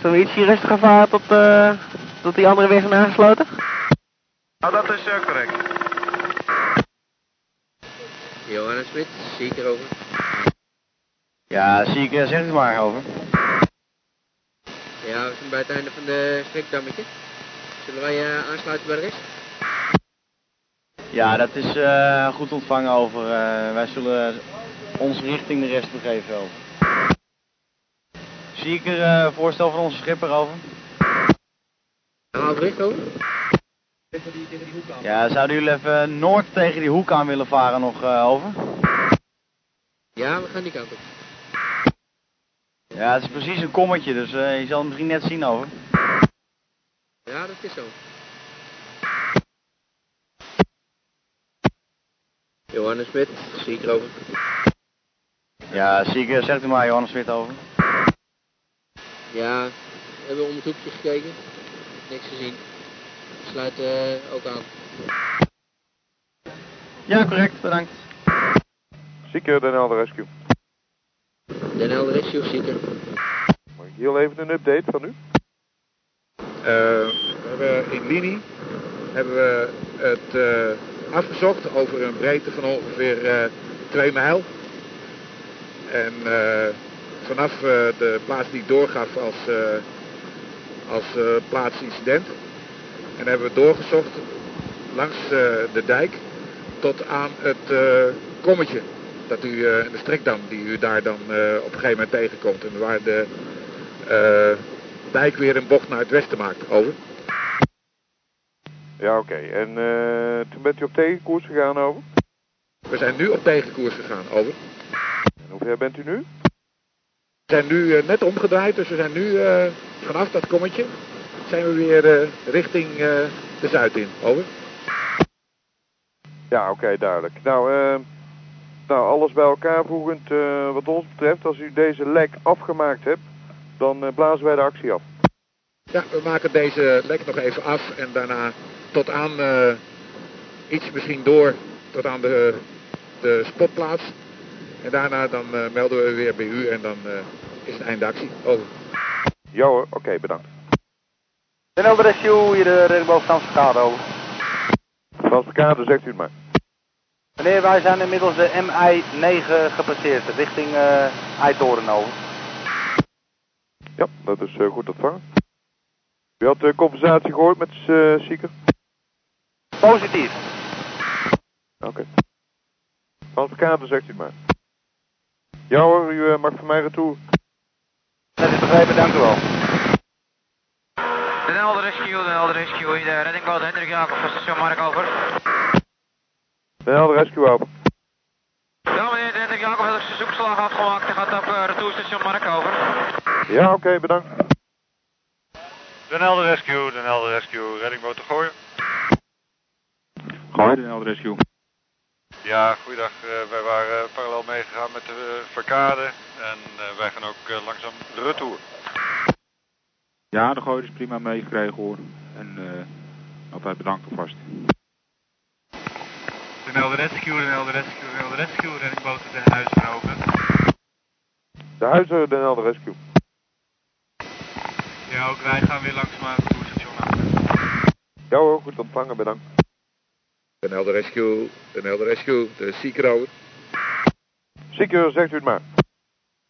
Zullen we ietsje rustiger varen tot, eh, tot die andere weer zijn aangesloten?
Nou, dat is uh, correct.
Johannes Smit, Sieker over.
Ja, Zieker, zeg het maar over.
Ja, we zijn bij het einde van de strekdammetje. Zullen wij eh, aansluiten bij de rest?
Ja, dat is eh, goed ontvangen over. eh, wij zullen ons richting de rest begeven over. Zieker, eh voorstel van onze schipper over.
Over.
Ja, zouden jullie even noord tegen die hoek aan willen varen nog eh, over?
Ja, we gaan die kant op.
Ja, het is precies een kommetje, dus eh, je zal het misschien net zien over.
Ja, dat is zo. Johannes Smit, Sieker over.
Ja, Zieker, zeg het maar, Johannes Smit over.
Ja, we hebben om het hoekje gekeken. Niks gezien. We sluiten eh, ook aan.
Ja, correct, bedankt.
Zieker, Den Helder Rescue.
Den Helder Rescue Seeker.
Mag ik heel even een update van u?
Eh, we hebben in linie hebben we het eh, afgezocht over een breedte van ongeveer eh 2 mijl. En eh, vanaf eh, de plaats die ik doorgaf als, eh als eh, plaats incident. En hebben we doorgezocht langs de dijk tot aan het kommetje. Dat u, de strekdam die u daar dan op een gegeven moment tegenkomt. En waar de dijk weer een bocht naar het westen maakt. Over.
Ja, oké. En toen bent u op tegenkoers gegaan over?
We zijn nu op tegenkoers gegaan. Over.
En hoe ver bent u nu?
We zijn nu eh, net omgedraaid, dus we zijn nu eh, vanaf dat kommetje zijn we weer eh, richting de zuid in. Over.
Ja, oké, duidelijk. Nou, nou, alles bij elkaar voegend, wat ons betreft, als u deze lek afgemaakt hebt, dan blazen wij de actie af.
Ja, we maken deze lek nog even af en daarna tot aan iets misschien door tot aan de, de spotplaats. En daarna dan eh, melden we weer bij u en dan eh, is het einde actie. Over.
Ja hoor, oké, bedankt.
Den Helder Rescue, hier de reddingboot Frans over.
Frans Verkade, zegt u het maar.
Meneer, wij zijn inmiddels de MI9 gepasseerd, richting uh, Eitoren over.
Ja, dat is eh, goed ontvangen. U had de conversatie gehoord met uh, Sieker?
Positief.
Oké. Frans Verkade, zegt u het maar. Ja hoor, u uh, mag van mij retour.
Dat is begrepen, dank u wel.
Den Helder Rescue, Den Helder Rescue, hier de reddingboot Hendrik Jacob van station Mark over.
Den Helder Rescue over.
Ja meneer, Hendrik Jacob heeft zijn zoekslag afgemaakt en gaat op uh, retourstation Mark over.
Ja, oké, okay, bedankt.
Den Helder Rescue, Den Helder Rescue, reddingboot te gooien.
Gooi, Den Helder Rescue.
Ja, goeiedag. Uh, wij waren parallel meegegaan met de uh, Verkade en uh, wij gaan ook uh, langzaam de retour.
Ja, de gooi is prima meegekregen hoor. En uh, altijd bedankt alvast.
Den Helder Rescue, Den Helder Rescue, Den Helder Rescue, reddingboten Den Huizen over.
De Huizen, Den Helder Rescue.
Ja, ook wij gaan weer langzaam het retourstation aan.
Ja hoor, goed ontvangen, bedankt.
Den Helder Rescue, Den Helder Rescue, de Seeker over.
Seeker, zegt u het maar.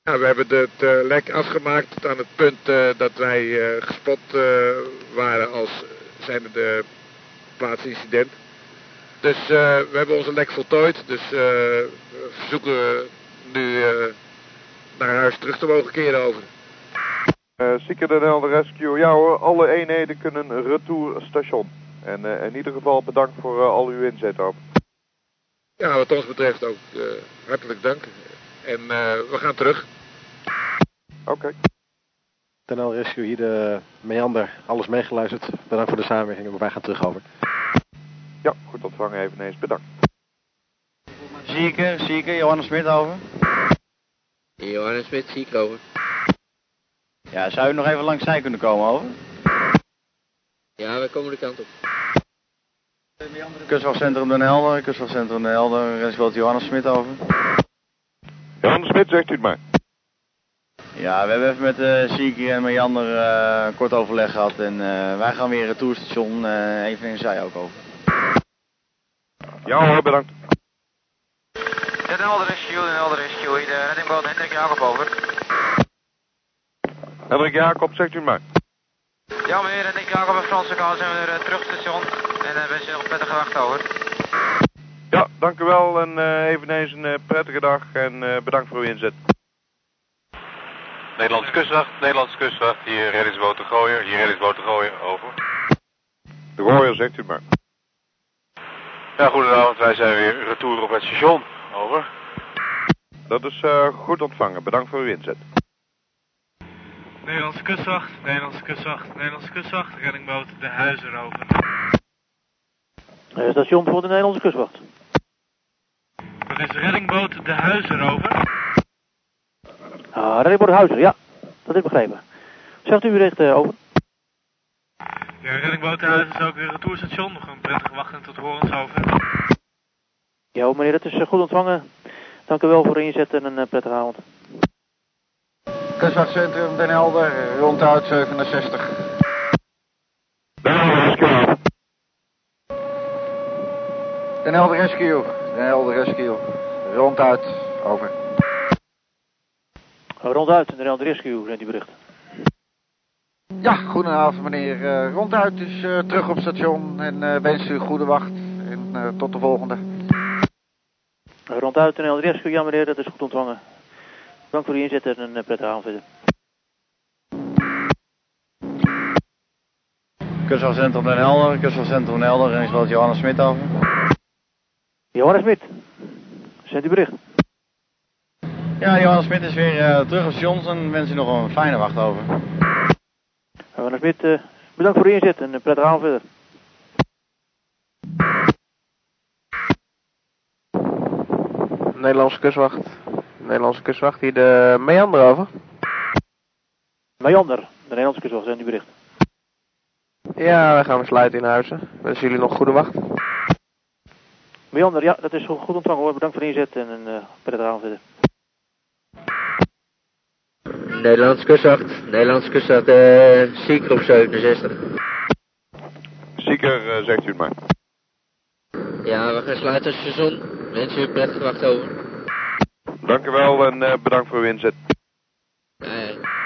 Ja, we hebben het uh, lek afgemaakt tot aan het punt uh, dat wij uh, gespot waren als zijnde de plaatsincident. Dus we hebben onze lek voltooid. Dus we verzoeken nu naar huis terug te mogen keren over.
Seeker Den Helder Rescue, ja hoor, alle eenheden kunnen retour station. En uh, in ieder geval bedankt voor uh, al uw inzet op.
Ja, wat ons betreft ook uh, hartelijk dank. En we gaan terug.
Oké. Okay.
TNL Rescue hier de Meander, alles meegeluisterd. Bedankt voor de samenwerking, wij gaan terug over.
Ja, goed ontvangen eveneens, bedankt.
Zieker, Zieker, Johannes Smit over.
Johannes Smit, Zieker over.
Ja, zou u nog even langs zij kunnen komen over?
Ja, we komen de kant op.
Kustwachtcentrum Den Helder, Kustwachtcentrum Den Helder, Rensveld Johannes Smit over.
Johannes Smit, zegt u het maar.
Ja, we hebben even met uh, Siekie en Meander uh, kort overleg gehad en uh, wij gaan weer het toerstation uh, even in zij ook over.
Ja hoor, bedankt.
Den Helder Rescue, Den Helder Rescue, de reddingboot Hendrik Jacob over.
Hendrik Jacob, zegt u het maar.
Ja meneer, Hendrik Jacob en Franse Kaal zijn we weer uh, terug station en uh, wensen je nog een prettige wacht over.
Ja, dank u wel en uh, eveneens een uh, prettige dag en uh, bedankt voor uw inzet.
Nederlandse kustwacht, Nederlandse kustwacht, hier reddingsboot de Gooier, hier reddingsboot de Gooier, over.
De Gooier, zegt u maar.
Ja, goedenavond, wij zijn weer retour op het station, over.
Dat is uh, goed ontvangen, bedankt voor uw inzet.
Nederlandse kustwacht, Nederlandse kustwacht, Nederlandse kustwacht, reddingboot de Huizen over.
Uh, station voor de Nederlandse kustwacht.
Dat is reddingboot de Huizen over.
Ah, reddingboot de Huizen, ja. Dat is begrepen. Zegt u bericht uh, over?
Ja, reddingboot de Huizen is ook weer retourstation. Nog een prettige wacht en tot horens over.
Ja, meneer, dat is uh, goed ontvangen. Dank u wel voor uw inzet en een prettige avond.
Kustwachtcentrum Den Helder, ronduit 67. Den Helder Rescue, Den Helder Rescue, ronduit, over.
Ronduit, de Nederland Rescue, zijn die berichten.
Ja, goedenavond meneer. Eh, ronduit is eh, terug op station en eh, wens u goede wacht. En eh, tot de volgende.
Ronduit, de Nederland Rescue, ja meneer, dat is goed ontvangen. Dank voor uw inzet en een eh, prettige avond verder.
Kustwachtcentrum Den Helder, Kustwachtcentrum Den Helder en ik wil Johannes Smit over.
Johannes Smit, zendt u bericht.
Ja, Johannes Smit is weer eh, terug op stations en wens u nog een fijne wacht over.
Johannes Smit, eh, bedankt voor uw inzet en een prettige avond verder.
Nederlandse kustwacht. Nederlandse kustwacht, hier de Meander over.
Meander, de Nederlandse kustwacht, zendt u bericht.
Ja, wij gaan besluiten in huizen. Wensen jullie nog goede wacht.
Meander, ja, dat is goed ontvangen hoor. Bedankt voor uw inzet en een uh, prettige avond verder.
Nederlandse kustwacht, Nederlandse kustwacht, eh, Zieker op 67.
Zieker, eh, zegt u het maar.
Ja, we gaan sluiten het seizoen. Wensen u een prettige wacht over.
Dank u wel en eh, bedankt voor uw inzet. Eh,